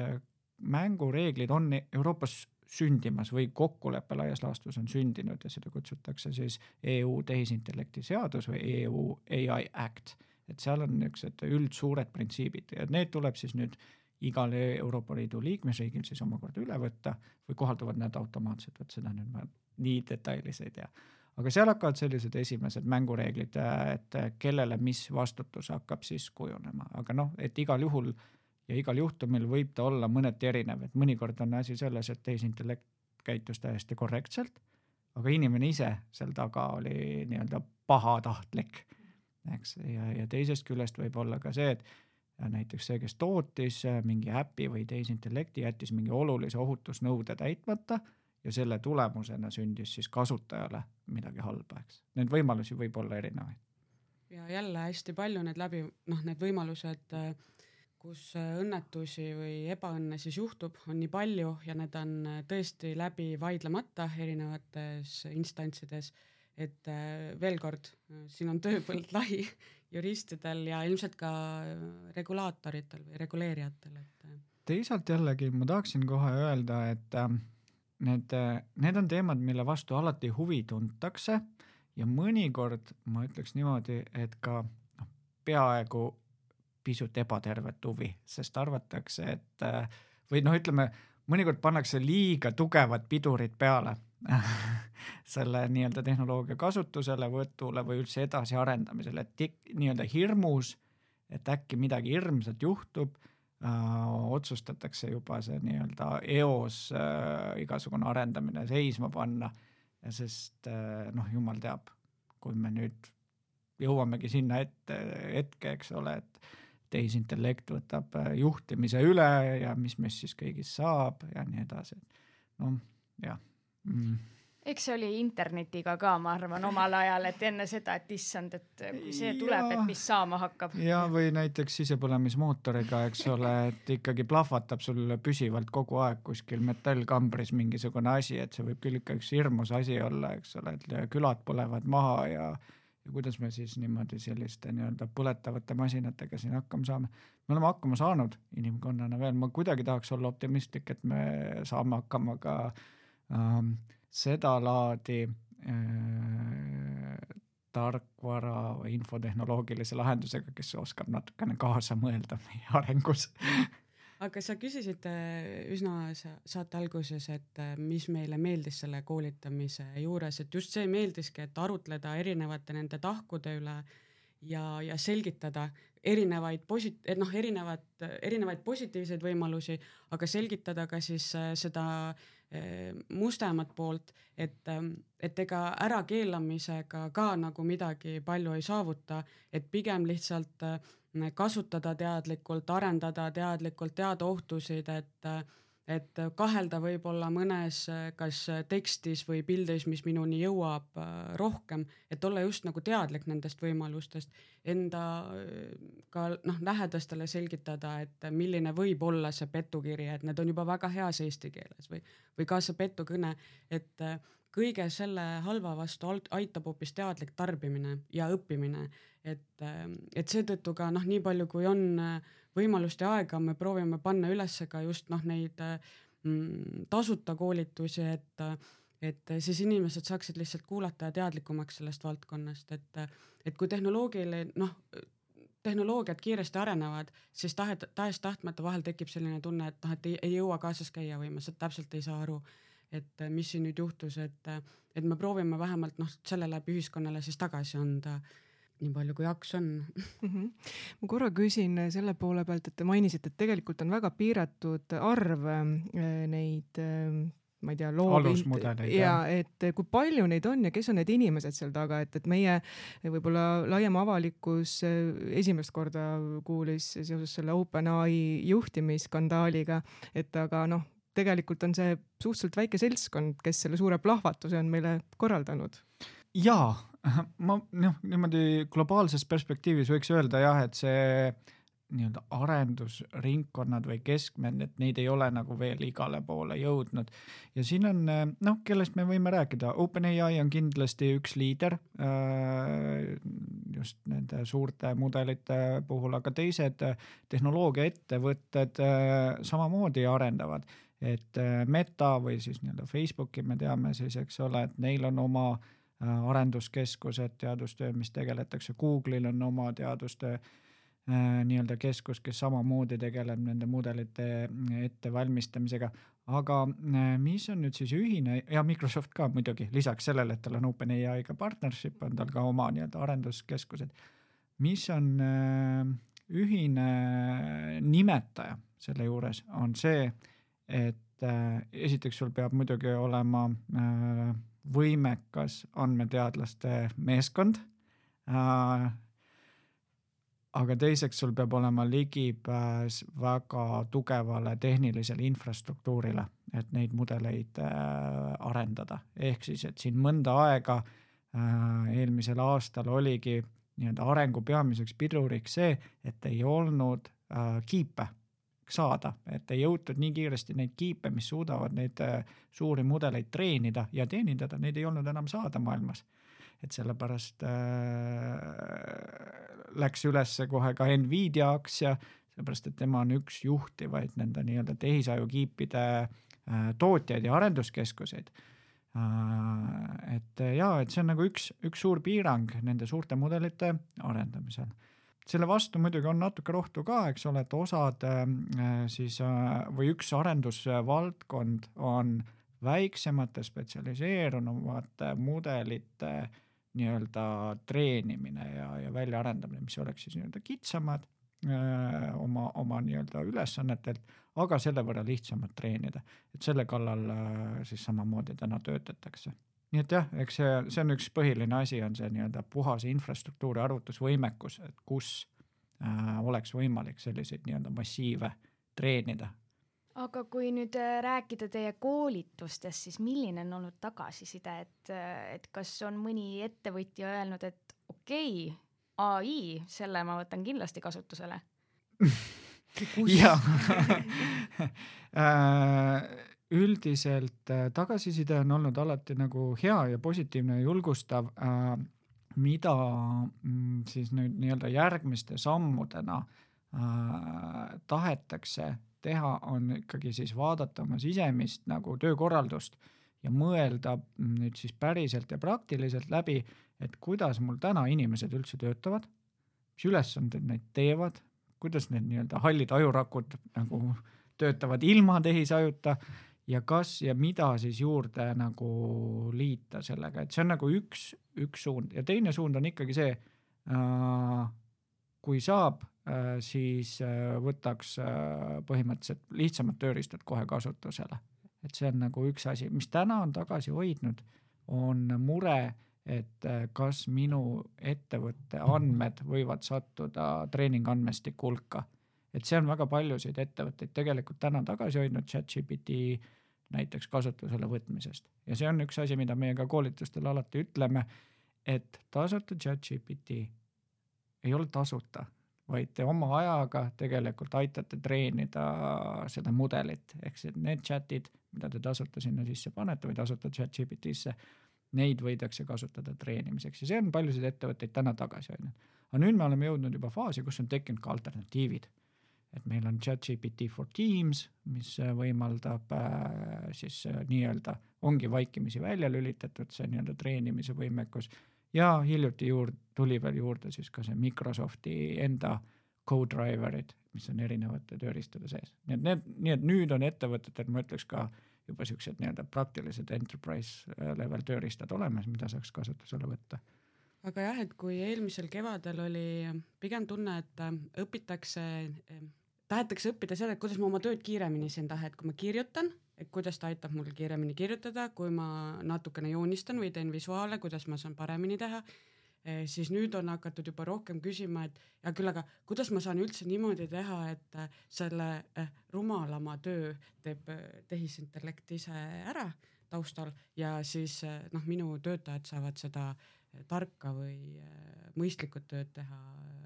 mängureeglid on Euroopas sündimas või kokkulepe laias laastus on sündinud ja seda kutsutakse siis EU tehisintellekti seadus või EU ai Act. et seal on niisugused üldsuured printsiibid ja need tuleb siis nüüd igal Euroopa Liidu liikmesriigil siis omakorda üle võtta või kohalduvad need automaatselt, vot seda nüüd ma nii detailides ei tea. aga seal hakkavad sellised esimesed mängureeglid, et kellele mis vastutus hakkab siis kujunema, aga noh, et igal juhul äh, ja igal juhtumil võib ta olla mõneti erinev, et mõnikord on asi selles, et tehisintellekt käitus täiesti korrektselt, aga inimene ise seal taga oli nii-öelda pahatahtlik, eks, ja, ja teisest küljest võib olla ka see, et näiteks see, kes tootis mingi äpi või tehisintellekti, jättis mingi olulise ohutusnõude täitmata ja selle tulemusena sündis siis kasutajale midagi halba, eks. Neid võimalusi võib olla erinevaid. ja jälle hästi palju need läbi, noh, need võimalused äh, kus õnnetusi või ebaõnne siis juhtub, on nii palju ja need on tõesti läbi vaidlemata erinevates instantsides. et veel kord, siin on tööpõld lai juristidel ja ilmselt ka regulaatoritel või reguleerijatel, et. teisalt jällegi ma tahaksin kohe öelda, et äh, need, need on teemad, mille vastu alati huvi tuntakse ja mõnikord ma ütleks niimoodi, et ka noh, peaaegu pisut ebatervet huvi, sest arvatakse, et äh, või noh, ütleme mõnikord pannakse liiga tugevad pidurid peale selle nii-öelda tehnoloogia kasutuselevõtule või üldse edasiarendamisele, et nii-öelda hirmus, et äkki midagi hirmsat juhtub äh,, otsustatakse juba see nii-öelda eos äh, igasugune arendamine seisma panna. sest äh, noh, jumal teab, kui me nüüd jõuamegi sinna ette, hetke, eks ole, et tehisintellekt võtab äh, juhtimise üle ja mis meist siis kõigist saab ja nii edasi. noh, jah mm eks see oli internetiga ka, ma arvan, omal ajal, et enne seda, et issand, et kui see tuleb, et mis saama hakkab. ja, või näiteks sisepõlemismootoriga, eks ole, et ikkagi plahvatab sul püsivalt kogu aeg kuskil metallkambris mingisugune asi, et see võib küll ikka üks hirmus asi olla, eks ole, et külad põlevad maha ja ja kuidas me siis niimoodi selliste nii-öelda põletavate masinatega siin hakkama saame. me oleme hakkama saanud inimkonnana veel, ma kuidagi tahaks olla optimistlik, et me saame hakkama ka ähm, sedalaadi äh, tarkvara või infotehnoloogilise lahendusega, kes oskab natukene kaasa mõelda meie arengus aga sa küsisid äh, üsna saate alguses, et äh, mis meile meeldis selle koolitamise juures, et just see meeldiski, et arutleda erinevate nende tahkude üle ja, ja selgitada erinevaid posi-, et noh, erinevat, erinevaid positiivseid võimalusi, aga selgitada ka siis äh, seda mustemat poolt, et, et ega ärakeelamisega ka nagu midagi palju ei saavuta, et pigem lihtsalt äh, kasutada teadlikult, arendada teadlikult, teada ohtusid, et et kahelda võib-olla mõnes kas tekstis või pildis, mis minuni jõuab rohkem, et olla just nagu teadlik nendest võimalustest, enda ka noh, lähedastele selgitada, et milline võib olla see petukiri, et need on juba väga heas eesti keeles või, või ka see petukõne, et kõige selle halva vastu aitab hoopis teadlik tarbimine ja õppimine et, ähm, et seetõttu ka noh, nii palju kui on äh, võimalust ja aega, me proovime panna üles ka just noh, neid äh, mm, tasuta koolitusi, et, et siis inimesed saaksid lihtsalt kuulata ja teadlikumaks sellest valdkonnast, et, et kui tehnoloogiline noh, tehnoloogiad kiiresti arenevad, siis tahet, tahes-tahtmata vahel tekib selline tunne, et noh, et ei, ei jõua kaasas käia või ma täpselt ei saa aru, et mis siin nüüd juhtus, et, et me proovime vähemalt noh, selle läbi ühiskonnale siis tagasi anda. äh, nii palju kui jaks on mm. -hmm. ma korra küsin selle poole pealt, et te mainisite, et tegelikult on väga piiratud arv äh, neid äh, ma ei tea, loovind- ja et kui palju neid on ja kes on need inimesed seal taga, et, et meie võib-olla laiem avalikkus äh, esimest korda kuulis seoses selle OpenAI juhtimisskandaaliga, et aga noh, tegelikult on see suhteliselt väike seltskond, kes selle suure plahvatuse on meile korraldanud. jaa, ma noh, niimoodi globaalses perspektiivis võiks öelda jah, et see nii-öelda arendusringkonnad või keskmed, et neid ei ole nagu veel igale poole jõudnud. ja siin on noh, kellest me võime rääkida, OpenAI on kindlasti üks liider äh, just nende suurte mudelite puhul, aga teised tehnoloogiaettevõtted äh, samamoodi arendavad, et Meta või siis nii-öelda Facebooki me teame siis, eks ole, et neil on oma Äh, arenduskeskused, teadustöö, mis tegeletakse, Google'il on oma teadustöö äh, nii-öelda keskus, kes samamoodi tegeleb nende mudelite äh, ettevalmistamisega. aga mis on nüüd siis ühine ja Microsoft ka muidugi, lisaks sellele, et tal on OpenAI-ga partnership, on tal ka oma nii-öelda arenduskeskused. mis on ühine nimetaja selle juures, on see, et esiteks sul peab muidugi olema äh, võimekas andmeteadlaste meeskond äh,. aga teiseks, sul peab olema ligipääs väga tugevale tehnilisele infrastruktuurile, et neid mudeleid äh, arendada, ehk siis, et siin mõnda aega äh, eelmisel aastal oligi nii-öelda arengu peamiseks piduriks see, et ei olnud äh, kiipe saada, et ei jõutud nii kiiresti neid kiipe, mis suudavad neid äh, suuri mudeleid treenida ja teenindada, neid ei olnud enam saada maailmas. et sellepärast äh, läks üles kohe ka Nvidia aktsia, sellepärast et tema on üks juhtivaid nende nii-öelda tehisajukiipide äh, tootjaid ja arenduskeskuseid äh,. et ja, et see on nagu üks, üks suur piirang nende suurte mudelite arendamisel selle vastu muidugi on natuke rohtu ka, eks ole, et osad äh, siis äh, või üks arendusvaldkond on väiksemate spetsialiseerunumate mudelite nii-öelda treenimine ja, ja väljaarendamine, mis oleks siis nii-öelda kitsamad äh, oma, oma nii-öelda ülesannetelt, aga selle võrra lihtsamad treenida. et selle kallal siis samamoodi täna töötatakse nii et jah, eks see, see on üks põhiline asi, on see nii-öelda puhas infrastruktuuri arvutusvõimekus, et kus äh, oleks võimalik selliseid nii-öelda massiive treenida. aga kui nüüd äh, rääkida teie koolitustest, siis milline on olnud tagasiside, et, äh, et kas on mõni ettevõtja öelnud, et okei okay,, ai, selle ma võtan kindlasti kasutusele? Jah äh, üldiselt äh, tagasiside on olnud alati nagu hea ja positiivne ja julgustav äh,, mida mm, siis nüüd nii-öelda järgmiste sammudena äh, tahetakse teha, on ikkagi siis vaadata oma sisemist nagu töökorraldust ja mõelda mm, nüüd siis päriselt ja praktiliselt läbi, et kuidas mul täna inimesed üldse töötavad, mis ülesanded neid teevad, kuidas need nii-öelda hallid ajurakud nagu töötavad ilma tehisajuta ja kas ja mida siis juurde nagu liita sellega, et see on nagu üks, üks suund. Ja teine suund on ikkagi see äh,, kui saab äh,, siis äh, võtaks äh, põhimõtteliselt lihtsamad tööriistad kohe kasutusele. et see on nagu üks asi, mis täna on tagasi hoidnud, on mure, et äh, kas minu ettevõtte andmed võivad sattuda treeningandmestiku hulka et see on väga paljusid ettevõtteid tegelikult täna tagasi hoidnud chat-GPT näiteks kasutusele võtmisest. Ja see on üks asi, mida meie ka koolitustel alati ütleme, et tasuta chat-GPT ei ole tasuta, vaid te oma ajaga tegelikult aitate treenida seda mudelit, ehk siis need chat'id, mida te tasuta sinna sisse panete või tasuta chat-GPT-sse, neid võidakse kasutada treenimiseks. Ja see on paljusid ettevõtteid täna tagasi hoidnud. aga nüüd me oleme jõudnud juba faasi, kus on tekkinud ka alternatiivid et meil on chat-GPT for teams, mis äh, võimaldab äh, siis äh, nii-öelda, ongi vaikimisi välja lülitatud, see nii-öelda treenimise võimekus ja hiljuti juurde, tuli veel juurde siis ka see Microsofti enda co-driver'id, mis on erinevate tööriistade sees. nii et need, nii et nüüd on ettevõtetel, ma ütleks ka juba siuksed nii-öelda praktilised enterprise level tööriistad olemas, mida saaks kasutusele võtta aga jah, et kui eelmisel kevadel oli pigem tunne, et õpitakse tahetakse õppida seda, et kuidas ma oma tööd kiiremini siin tahan, et kui ma kirjutan, et kuidas ta aitab mul kiiremini kirjutada, kui ma natukene joonistan või teen visuaale, kuidas ma saan paremini teha eh,, siis nüüd on hakatud juba rohkem küsima, et hea küll, aga kuidas ma saan üldse niimoodi teha, et eh, selle eh, rumalama töö teeb eh, tehisintellekt ise ära taustal ja siis eh, noh, minu töötajad saavad seda tarka või mõistlikku tööd teha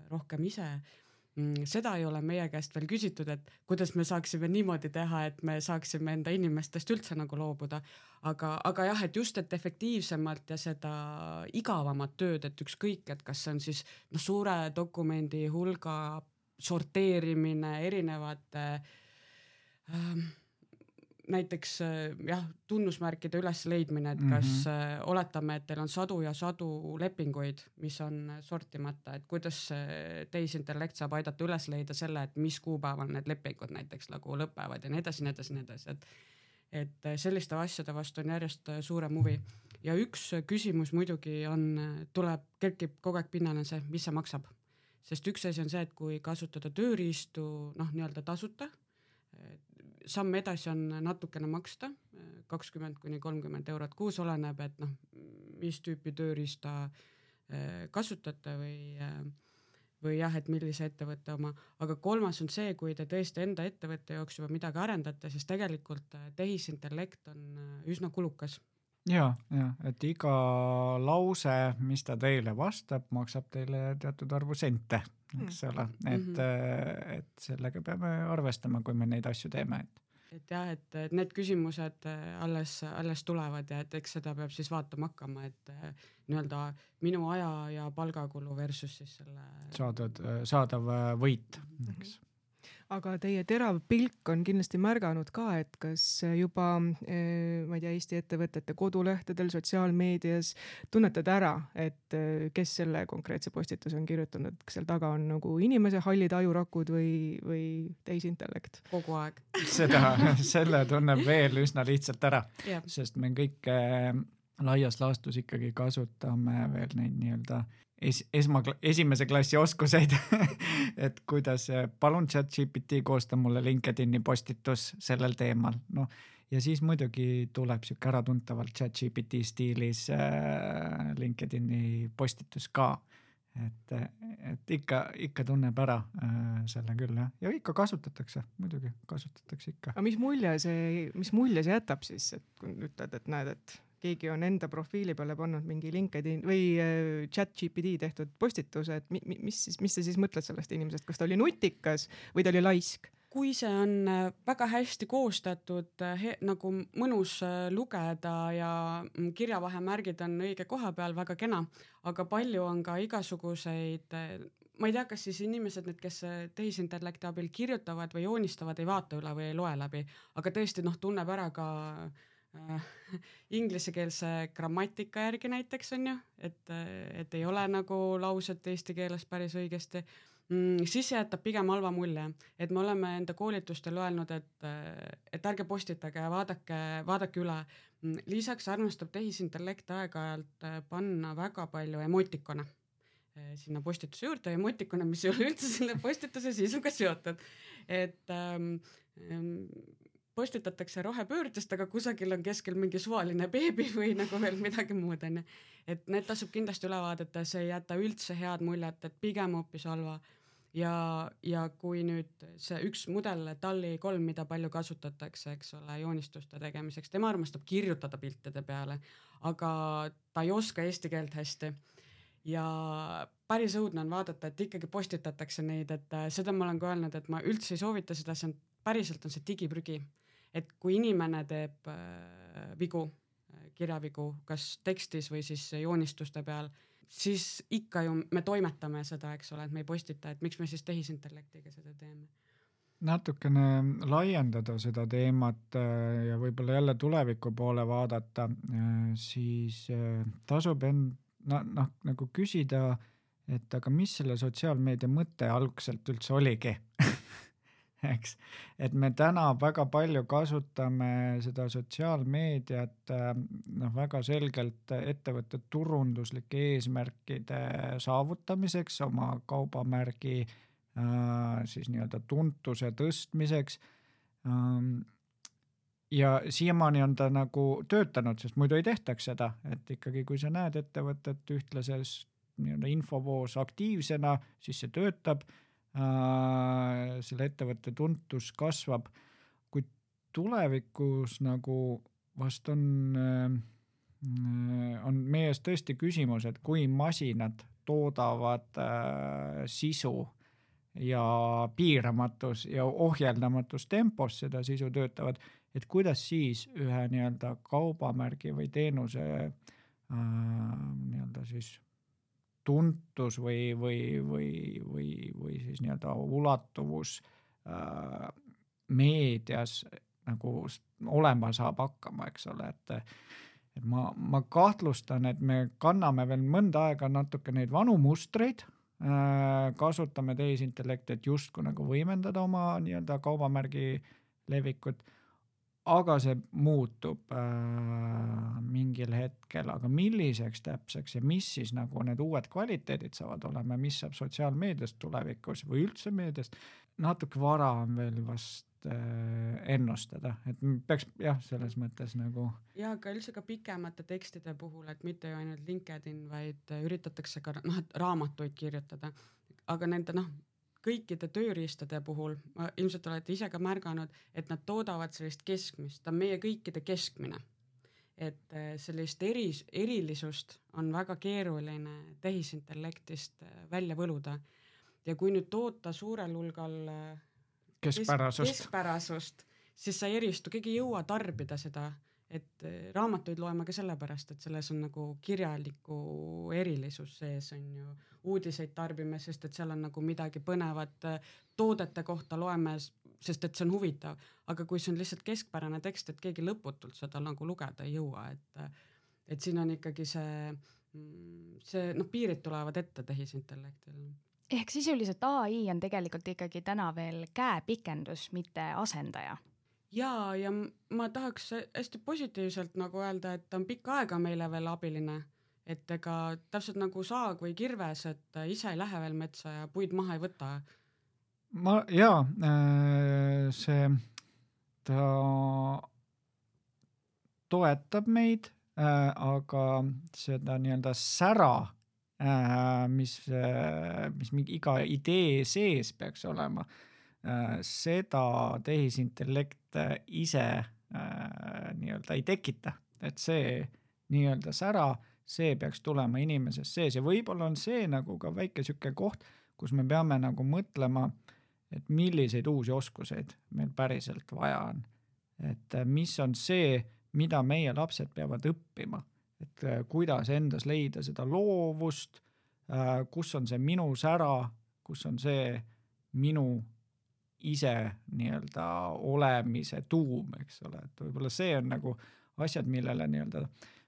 rohkem ise seda ei ole meie käest veel küsitud, et kuidas me saaksime niimoodi teha, et me saaksime enda inimestest üldse nagu loobuda. aga, aga jah, et just, et efektiivsemalt ja seda igavamat tööd, et ükskõik, et kas see on siis noh, suure dokumendi hulga sorteerimine erinevate ähm, näiteks äh, jah, tunnusmärkide ülesleidmine, et kas mm -hmm. oletame, et teil on sadu ja sadu lepinguid, mis on sortimata, et kuidas tehisintellekt saab aidata üles leida selle, et mis kuupäeval need lepingud näiteks nagu lõpevad ja nii edasi, nii edasi, nii edasi, et et äh, selliste asjade vastu on järjest suurem huvi ja üks küsimus muidugi on, tuleb, kerkib kogu aeg pinnale see, mis see maksab. sest üks asi on see, et kui kasutada tööriistu noh, nii-öelda tasuta samm edasi on natukene maksta, kakskümmend kuni kolmkümmend eurot kuus, oleneb, et noh, mis tüüpi tööriista eh, kasutate või, eh, või jah, et millise ettevõtte oma, aga kolmas on see, kui te tõesti enda ettevõtte jaoks juba midagi arendate, siis tegelikult eh, tehisintellekt on üsna kulukas. Ja, ja et iga lause, mis ta teile vastab, maksab teile teatud arvu sente eks ole, et mm, -hmm. et sellega peame arvestama, kui me neid asju teeme, et et jah, et, et need küsimused alles, alles tulevad ja et eks seda peab siis vaatama hakkama, et nii-öelda minu aja ja palgakulu versus siis selle. saadud, saadav võit, eks aga teie terav pilk on kindlasti märganud ka, et kas juba eh, ma ei tea, Eesti ettevõtete kodulehtedel, sotsiaalmeedias tunnetad ära, et eh, kes selle konkreetse postituse on kirjutanud, kas seal taga on nagu inimese hallid ajurakud või, või tehisintellekt? kogu aeg. Seda, selle tunneb veel üsna lihtsalt ära, sest me kõik eh, laias laastus ikkagi kasutame veel neid nii-öelda es-, esma-, esimese klassi oskuseid et kuidas, palun chat GPT koosta mulle LinkedIni postitus sellel teemal, noh ja siis muidugi tuleb sihuke äratuntavalt chat GPT stiilis äh, LinkedIni postitus ka. et, et ikka, ikka tunneb ära äh, selle küll jah, ja ikka kasutatakse, muidugi kasutatakse ikka. aga mis mulje see, mis mulje see jätab siis, et kui ütled, et näed, et keegi on enda profiili peale pannud mingi LinkedIn või äh, chat GPT tehtud postituse, et mi, mi, mis siis, mis sa siis mõtled sellest inimesest, kas ta oli nutikas või ta oli laisk? kui see on äh, väga hästi koostatud, äh, nagu mõnus lugeda ja mm, kirjavahemärgid on õige koha peal, väga kena, aga palju on ka igasuguseid ma ei tea, kas siis inimesed, need, kes tehisintellekti abil kirjutavad või joonistavad, ei vaata üle või ei loe läbi, aga tõesti noh, tunneb ära ka Äh, inglisekeelse grammatika järgi näiteks on ju, et, et ei ole nagu lauset eesti keeles päris õigesti mm,, siis jätab pigem halva mulje, et me oleme enda koolitustel öelnud, et, et ärge postitage, vaadake, vaadake üle. Mm, lisaks armastab tehisintellekt aeg-ajalt äh, panna väga palju emotikone äh, sinna postituse juurde, emotikone, mis ei ole üldse selle postituse sisuga seotud. et ähm, ähm postitatakse rohepöördest, aga kusagil on keskel mingi suvaline beebi või nagu veel midagi muud onju. et need tasub kindlasti üle vaadata, see ei jäta üldse head muljet, et pigem hoopis halva. ja, ja kui nüüd see üks mudel, Tali kolm, mida palju kasutatakse, eks ole, joonistuste tegemiseks, tema armastab kirjutada piltide peale, aga ta ei oska eesti keelt hästi ja päris õudne on vaadata, et ikkagi postitatakse neid, et seda ma olen ka öelnud, et ma üldse ei soovita seda, see on päriselt on see digiprügi et kui inimene teeb äh, vigu, äh, kirjavigu, kas tekstis või siis joonistuste peal, siis ikka ju me toimetame seda, eks ole, et me ei postita, et miks me siis tehisintellektiga seda teeme. Natukene laiendada seda teemat äh, ja võib-olla jälle tuleviku poole vaadata, siis tasub end noh, noh nagu küsida, et aga mis selle sotsiaalmeedia mõte algselt üldse oligi eks, et me täna väga palju kasutame seda sotsiaalmeediat noh, väga selgelt ettevõtte turunduslike eesmärkide saavutamiseks, oma kaubamärgi äh, siis nii-öelda tuntuse tõstmiseks. Ähm, ja siiamaani on ta nagu töötanud, sest muidu ei tehtaks seda, et ikkagi, kui sa näed ettevõtet ühtlases nii-öelda infovoos aktiivsena, siis see töötab. Äh, selle ettevõtte tuntus kasvab, kuid tulevikus nagu vast on, äh, on meie ees tõesti küsimus, et kui masinad toodavad äh, sisu ja piiramatus ja ohjeldamatus tempos seda sisu töötavad, et kuidas siis ühe nii-öelda kaubamärgi või teenuse äh, nii-öelda siis tuntus või, või, või, või, või siis nii-öelda ulatuvus äh, meedias nagu olema saab hakkama, eks ole, et et ma, ma kahtlustan, et me kanname veel mõnda aega natuke neid vanu mustreid äh,, kasutame tehisintellekti, et justkui nagu võimendada oma nii-öelda kaubamärgi levikut aga see muutub äh, mingil hetkel, aga milliseks täpseks ja mis siis nagu need uued kvaliteedid saavad olema, mis saab sotsiaalmeediast tulevikus või üldse meediast, natuke vara on veel vast äh, ennustada, et peaks jah, selles mõttes nagu. ja aga üldse ka pikemate tekstide puhul, et mitte ju ainult LinkedIn, vaid üritatakse ka noh, et raamatuid kirjutada, aga nende noh, kõikide tööriistade puhul, ilmselt olete ise ka märganud, et nad toodavad sellist keskmist, ta on meie kõikide keskmine. et äh, sellist eri, erilisust on väga keeruline tehisintellektist äh, välja võluda. ja kui nüüd toota suurel hulgal äh, keskpärasust. keskpärasust, siis sa ei eristu, keegi ei jõua tarbida seda, et äh, raamatuid loeme ka sellepärast, et selles on nagu kirjaliku erilisus sees on ju. uudiseid tarbime, sest et seal on nagu midagi põnevat, äh, toodete kohta loeme, sest et see on huvitav, aga kui see on lihtsalt keskpärane tekst, et keegi lõputult seda nagu lugeda ei jõua, et et siin on ikkagi see, mm, see noh, piirid tulevad ette tehisintellektil ehk sisuliselt ai on tegelikult ikkagi täna veel käepikendus, mitte asendaja. Ja, ja ma tahaks hästi positiivselt nagu öelda, et ta on pikka aega meile veel abiline, et ega täpselt nagu saag või kirves, et ise ei lähe veel metsa ja puid maha ei võta. ma jaa, äh, see, ta toetab meid äh,, aga seda nii-öelda sära Äh, mis, mis mingi iga idee sees peaks olema, seda tehisintellekt ise nii-öelda ei tekita, et see nii-öelda sära, see peaks tulema inimesest. Sees ja võib-olla on see nagu ka väike sihuke koht, kus me peame nagu mõtlema, et milliseid uusi oskuseid meil päriselt vaja on. et mis on see, mida meie lapsed peavad õppima. Et äh, kuidas endas leida seda loovust, äh, kus on see minu sära, kus on see minu ise nii-öelda olemise tuum, eks ole, et võib-olla see on nagu asjad, millele nii-öelda,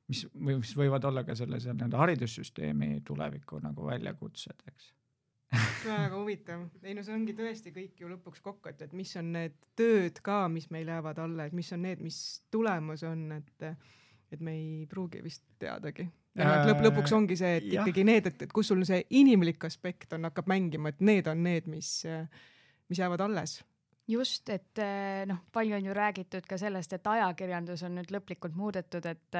mis või mis võivad olla ka selles nii-öelda haridussüsteemi tuleviku nagu väljakutsed, eks väga huvitav, ei no see ongi tõesti kõik ju lõpuks kokku, et, et mis on need tööd ka, mis meil jäävad alla, et mis on need, mis tulemus on, et et me ei pruugi vist teadagi. ja lõpp, lõpuks ongi see, et ja. ikkagi need, et, et kus sul see inimlik aspekt on, hakkab mängima, et need on need, mis, mis jäävad alles. Just, et noh, palju on ju räägitud ka sellest, et ajakirjandus on nüüd lõplikult muudetud, et,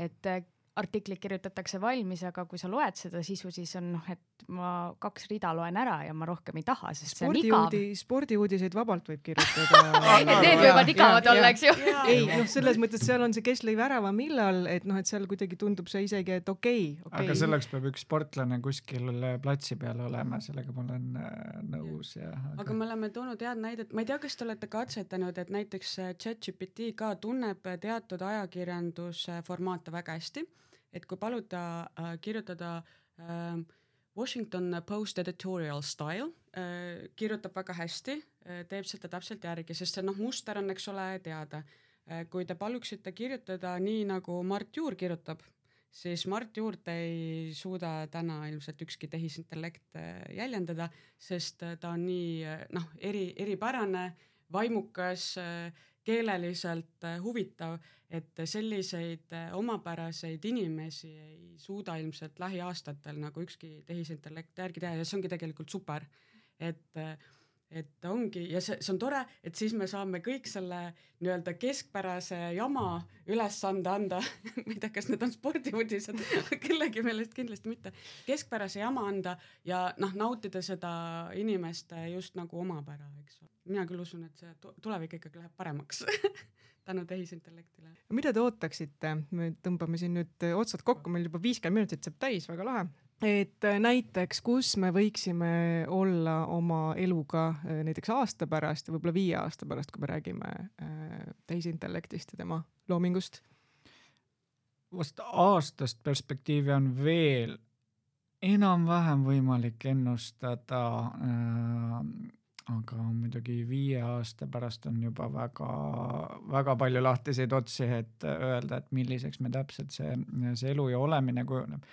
et artiklid kirjutatakse valmis, aga kui sa loed seda sisu, siis on noh, et ma kaks rida loen ära ja ma rohkem ei taha, sest spordi see on igav. spordiuudiseid vabalt võib kirjutada Need võivad igavad olla, eks ju. ei noh, selles mõttes seal on see, kes lõi värava, millal, et noh, et seal kuidagi tundub see isegi, et okei okay, okay.. aga selleks peab üks sportlane kuskil platsi peal olema, sellega ma olen äh, nõus ja. Aga... aga me oleme toonud head näidet, ma ei tea, kas te olete katsetanud, et näiteks äh, ChatGPT ka tunneb teatud ajakirjanduse formaate väga hästi et kui paluda äh, kirjutada äh, Washington Post editorial style äh,, kirjutab väga hästi äh,, teeb seda täpselt järgi, sest see noh, muster on, eks ole, teada äh,. kui te paluksite kirjutada nii, nagu Mart Juur kirjutab, siis Mart Juurt ei suuda täna ilmselt ükski tehisintellekt äh, jäljendada, sest äh, ta on nii äh, noh, eri, eripärane, vaimukas keeleliselt äh, huvitav, et selliseid äh, omapäraseid inimesi ei suuda ilmselt lähiaastatel nagu ükski tehisintellekt järgi teha ja see ongi tegelikult super, et äh, et ongi ja see, see on tore, et siis me saame kõik selle nii-öelda keskpärase jama ülesande anda ma ei tea, kas need on spordiuudised kellegi meelest kindlasti mitte, keskpärase jama anda ja noh, nautida seda inimeste just nagu omapära, eks ole. mina küll usun, et see tulevik ikkagi läheb paremaks tänu tehisintellektile. mida te ootaksite, me tõmbame siin nüüd otsad kokku, meil juba viiskümmend minutit saab täis, väga lahe et äh, näiteks, kus me võiksime olla oma eluga äh, näiteks aasta pärast ja võib-olla viie aasta pärast, kui me räägime äh, tehisintellektist ja tema loomingust? vast aastast perspektiivi on veel enam-vähem võimalik ennustada äh,. aga muidugi viie aasta pärast on juba väga-väga palju lahtiseid otsi, et öelda, et milliseks me täpselt see, see elu ja olemine kujuneb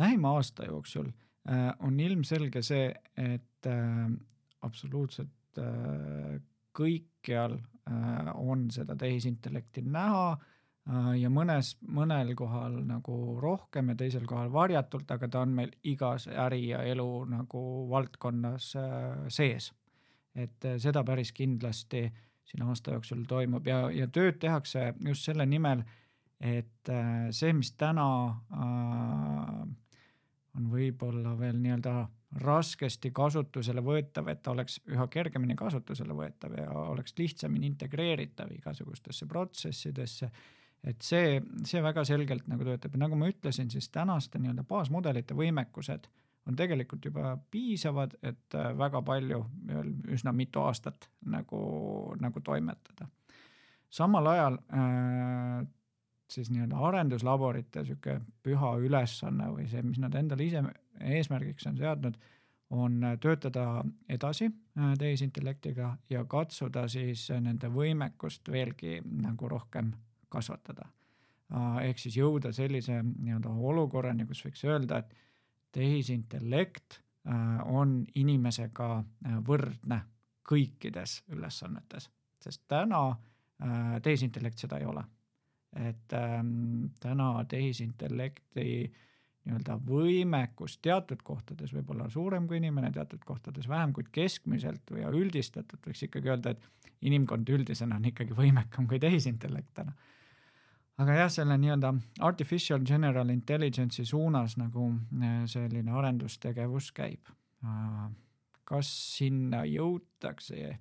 lähima aasta jooksul äh, on ilmselge see, et äh, absoluutselt äh, kõikjal äh, on seda tehisintellekti näha äh, ja mõnes, mõnel kohal nagu rohkem ja teisel kohal varjatult, aga ta on meil igas äri ja elu nagu valdkonnas äh, sees. et äh, seda päris kindlasti siin aasta jooksul toimub ja, ja tööd tehakse just selle nimel, et äh, see, mis täna äh, on võib-olla veel nii-öelda raskesti kasutusele võetav, et ta oleks üha kergemini kasutusele võetav ja oleks lihtsamini integreeritav igasugustesse protsessidesse. et see, see väga selgelt nagu töötab ja nagu ma ütlesin, siis tänaste nii-öelda baasmudelite võimekused on tegelikult juba piisavad, et äh, väga palju, üsna mitu aastat nagu, nagu toimetada. samal ajal äh, siis nii-öelda arenduslaborite sihuke püha ülesanne või see, mis nad endale ise eesmärgiks on seadnud, on töötada edasi äh, tehisintellektiga ja katsuda siis nende võimekust veelgi nagu rohkem kasvatada. Äh, ehk siis jõuda sellise nii-öelda olukorrani, kus võiks öelda, et tehisintellekt äh, on inimesega võrdne kõikides ülesannetes, sest täna tehisintellekt seda ei ole et ähm, täna tehisintellekti nii-öelda võimekus teatud kohtades võib olla suurem kui inimene, teatud kohtades vähem, kuid keskmiselt või üldistatult võiks ikkagi öelda, et inimkond üldisena on ikkagi võimekam kui tehisintellekt täna. aga jah, selle nii-öelda artificial general intelligence'i suunas nagu äh, selline arendustegevus käib. Äh, kas sinna jõutakse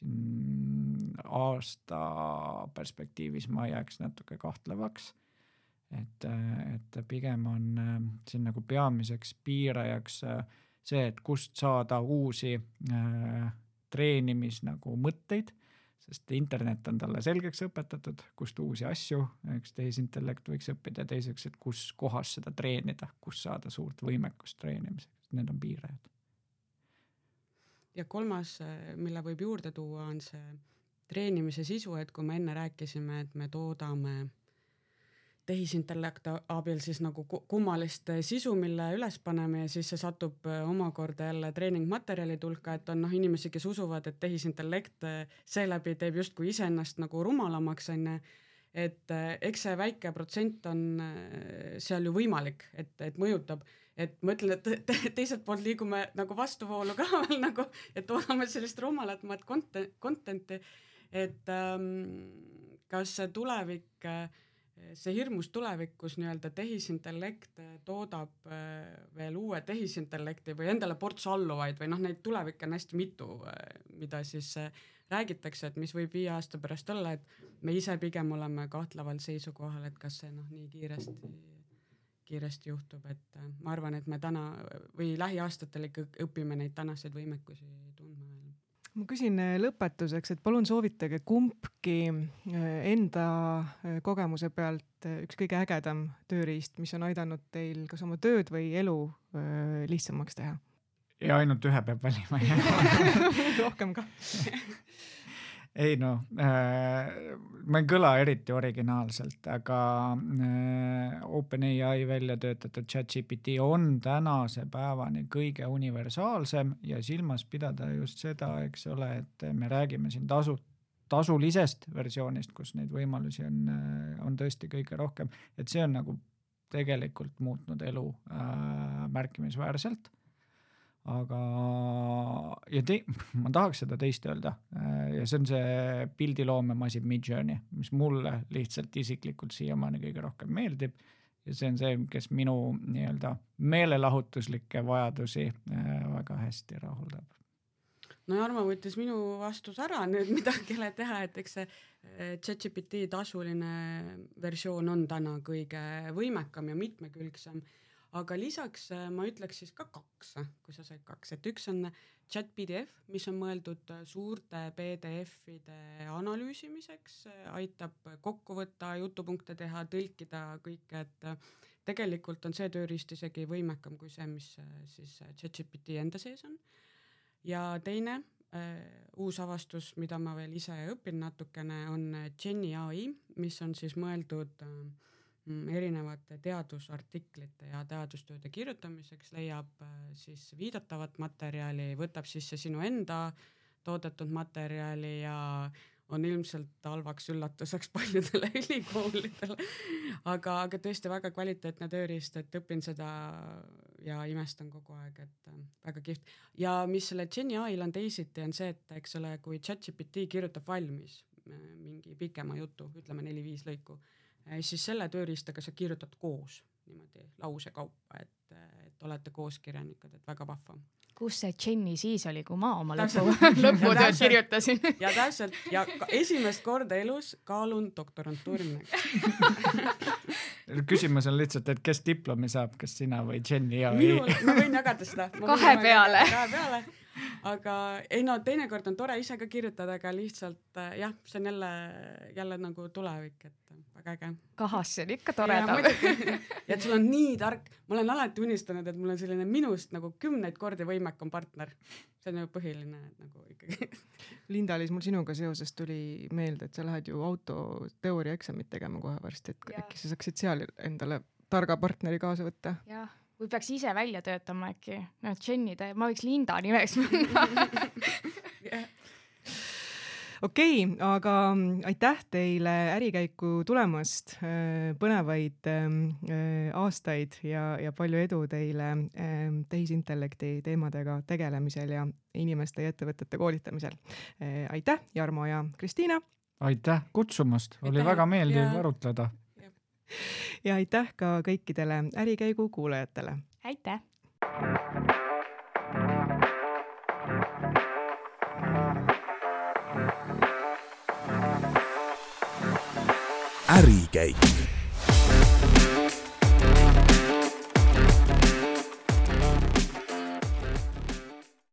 siin aasta perspektiivis ma jääks natuke kahtlevaks. et, et pigem on siin nagu peamiseks piirajaks see, et kust saada uusi äh, treenimis nagu mõtteid, sest internet on talle selgeks õpetatud, kust uusi asju üks tehisintellekt võiks õppida teiseks, et kus kohas seda treenida, kus saada suurt võimekust treenimiseks, need on piirajad ja kolmas, mille võib juurde tuua, on see treenimise sisu, et kui me enne rääkisime, et me toodame tehisintellekti abil siis nagu kummalist sisu, mille üles paneme ja siis see satub omakorda jälle treeningmaterjalide hulka, et on noh, inimesi, kes usuvad, et tehisintellekt seeläbi teeb justkui iseennast nagu rumalamaks, onju et eks see väike protsent on seal ju võimalik, et, et mõjutab et ma ütlen, et te, teiselt poolt liigume nagu vastuvoolu ka veel nagu, et toodame sellist rumalatamat content, content'i, et ähm, kas see tulevik, see hirmus tulevikus nii-öelda tehisintellekt toodab äh, veel uue tehisintellekti või endale ports alluvaid või noh, neid tulevikke on hästi mitu, äh, mida siis äh, räägitakse, et mis võib viie aasta pärast olla, et me ise pigem oleme kahtleval seisukohal, et kas see noh, nii kiiresti kiiresti juhtub, et äh, ma arvan, et me täna või lähiaastatel ikka õpime neid tänaseid võimekusi tundma veel. ma küsin äh, lõpetuseks, et palun soovitage kumbki äh, enda kogemuse pealt üks kõige ägedam tööriist, mis on aidanud teil kas oma tööd või elu lihtsamaks teha? ja ainult ühe peab valima rohkem ka ei noh äh,, ma ei kõla eriti originaalselt, aga äh, OpenAI välja töötatud ChatGPT on tänase päevani kõige universaalsem ja silmas pidada just seda, eks ole, et me räägime siin tasu, tasulisest versioonist, kus neid võimalusi on, äh, on tõesti kõige rohkem, et see on nagu tegelikult muutnud elu äh, märkimisväärselt aga, ja te-, ma tahaks seda teist öelda ja see on see pildiloome masin Midjourney, mis mulle lihtsalt isiklikult siiamaani kõige rohkem meeldib. ja see on see, kes minu nii-öelda meelelahutuslikke vajadusi äh, väga hästi rahuldab. no Jarmo võttis minu vastuse ära, nüüd midagi ei ole teha, et eks see äh, ChatGPT tasuline versioon on täna kõige võimekam ja mitmekülgsem aga lisaks äh, ma ütleks siis ka kaks, kui sa said kaks, et üks on chat PDF, mis on mõeldud äh, suurte PDF-ide analüüsimiseks, äh, aitab kokku võtta, jutupunkte teha, tõlkida kõike, et tegelikult on see tööriist isegi võimekam kui see, mis siis ChatGPT enda sees on. ja teine äh, uus avastus, mida ma veel ise õpin natukene, on Geni ai, mis on siis mõeldud äh, erinevate teadusartiklite ja teadustööde kirjutamiseks leiab äh, siis viidatavat materjali, võtab sisse sinu enda toodetud materjali ja on ilmselt halvaks üllatuseks paljudele ülikoolidele. aga, aga tõesti väga kvaliteetne tööriist, et õpin seda ja imestan kogu aeg, et äh, väga kihvt. ja mis selle Geni ai-l on teisiti, on see, et eks ole, kui ChatGPT kirjutab valmis äh, mingi pikema jutu, ütleme neli-viis lõiku siis selle tööriistaga sa kirjutad koos niimoodi lause kaupa, et, et olete kooskirjanikud, et väga vahva. kus see Jenny siis oli, kui ma oma lõpu, lõputööd kirjutasin? ja täpselt ja esimest korda elus kaalun doktorantuuri minekut küsimus on lihtsalt, et kes diplomi saab, kas sina või Jenny ja minul, ma võin jagada seda. kahe peale. kahe peale, aga ei no teinekord on tore ise ka kirjutada, aga lihtsalt äh, jah, see on jälle, jälle nagu tulevik, et väga äge. kahasse on ikka toredam. ja et sul on nii tark, ma olen alati unistanud, et mul on selline minust nagu kümneid kordi võimekam partner. See on ju põhiline nagu ikkagi Linda-Liis, mul sinuga seoses tuli meelde, et sa lähed ju auto teooriaeksamit tegema kohe varsti, et ja. äkki sa saaksid seal endale targa partneri kaasa võtta? jah, või peaks ise välja töötama äkki, noh, Jenny, ma võiks Linda nimeks panna okei okay,, aga mm, aitäh teile ärikäiku tulemast, äh, põnevaid ähm, äh, aastaid ja, ja palju edu teile ähm, tehisintellekti teemadega tegelemisel ja inimeste ja ettevõtete koolitamisel. Äh, aitäh, Jarmo ja Kristiina. aitäh kutsumast, oli väga meeldiv ja... arutleda. ja aitäh ka kõikidele ärikäigu kuulajatele. aitäh. Ärikäik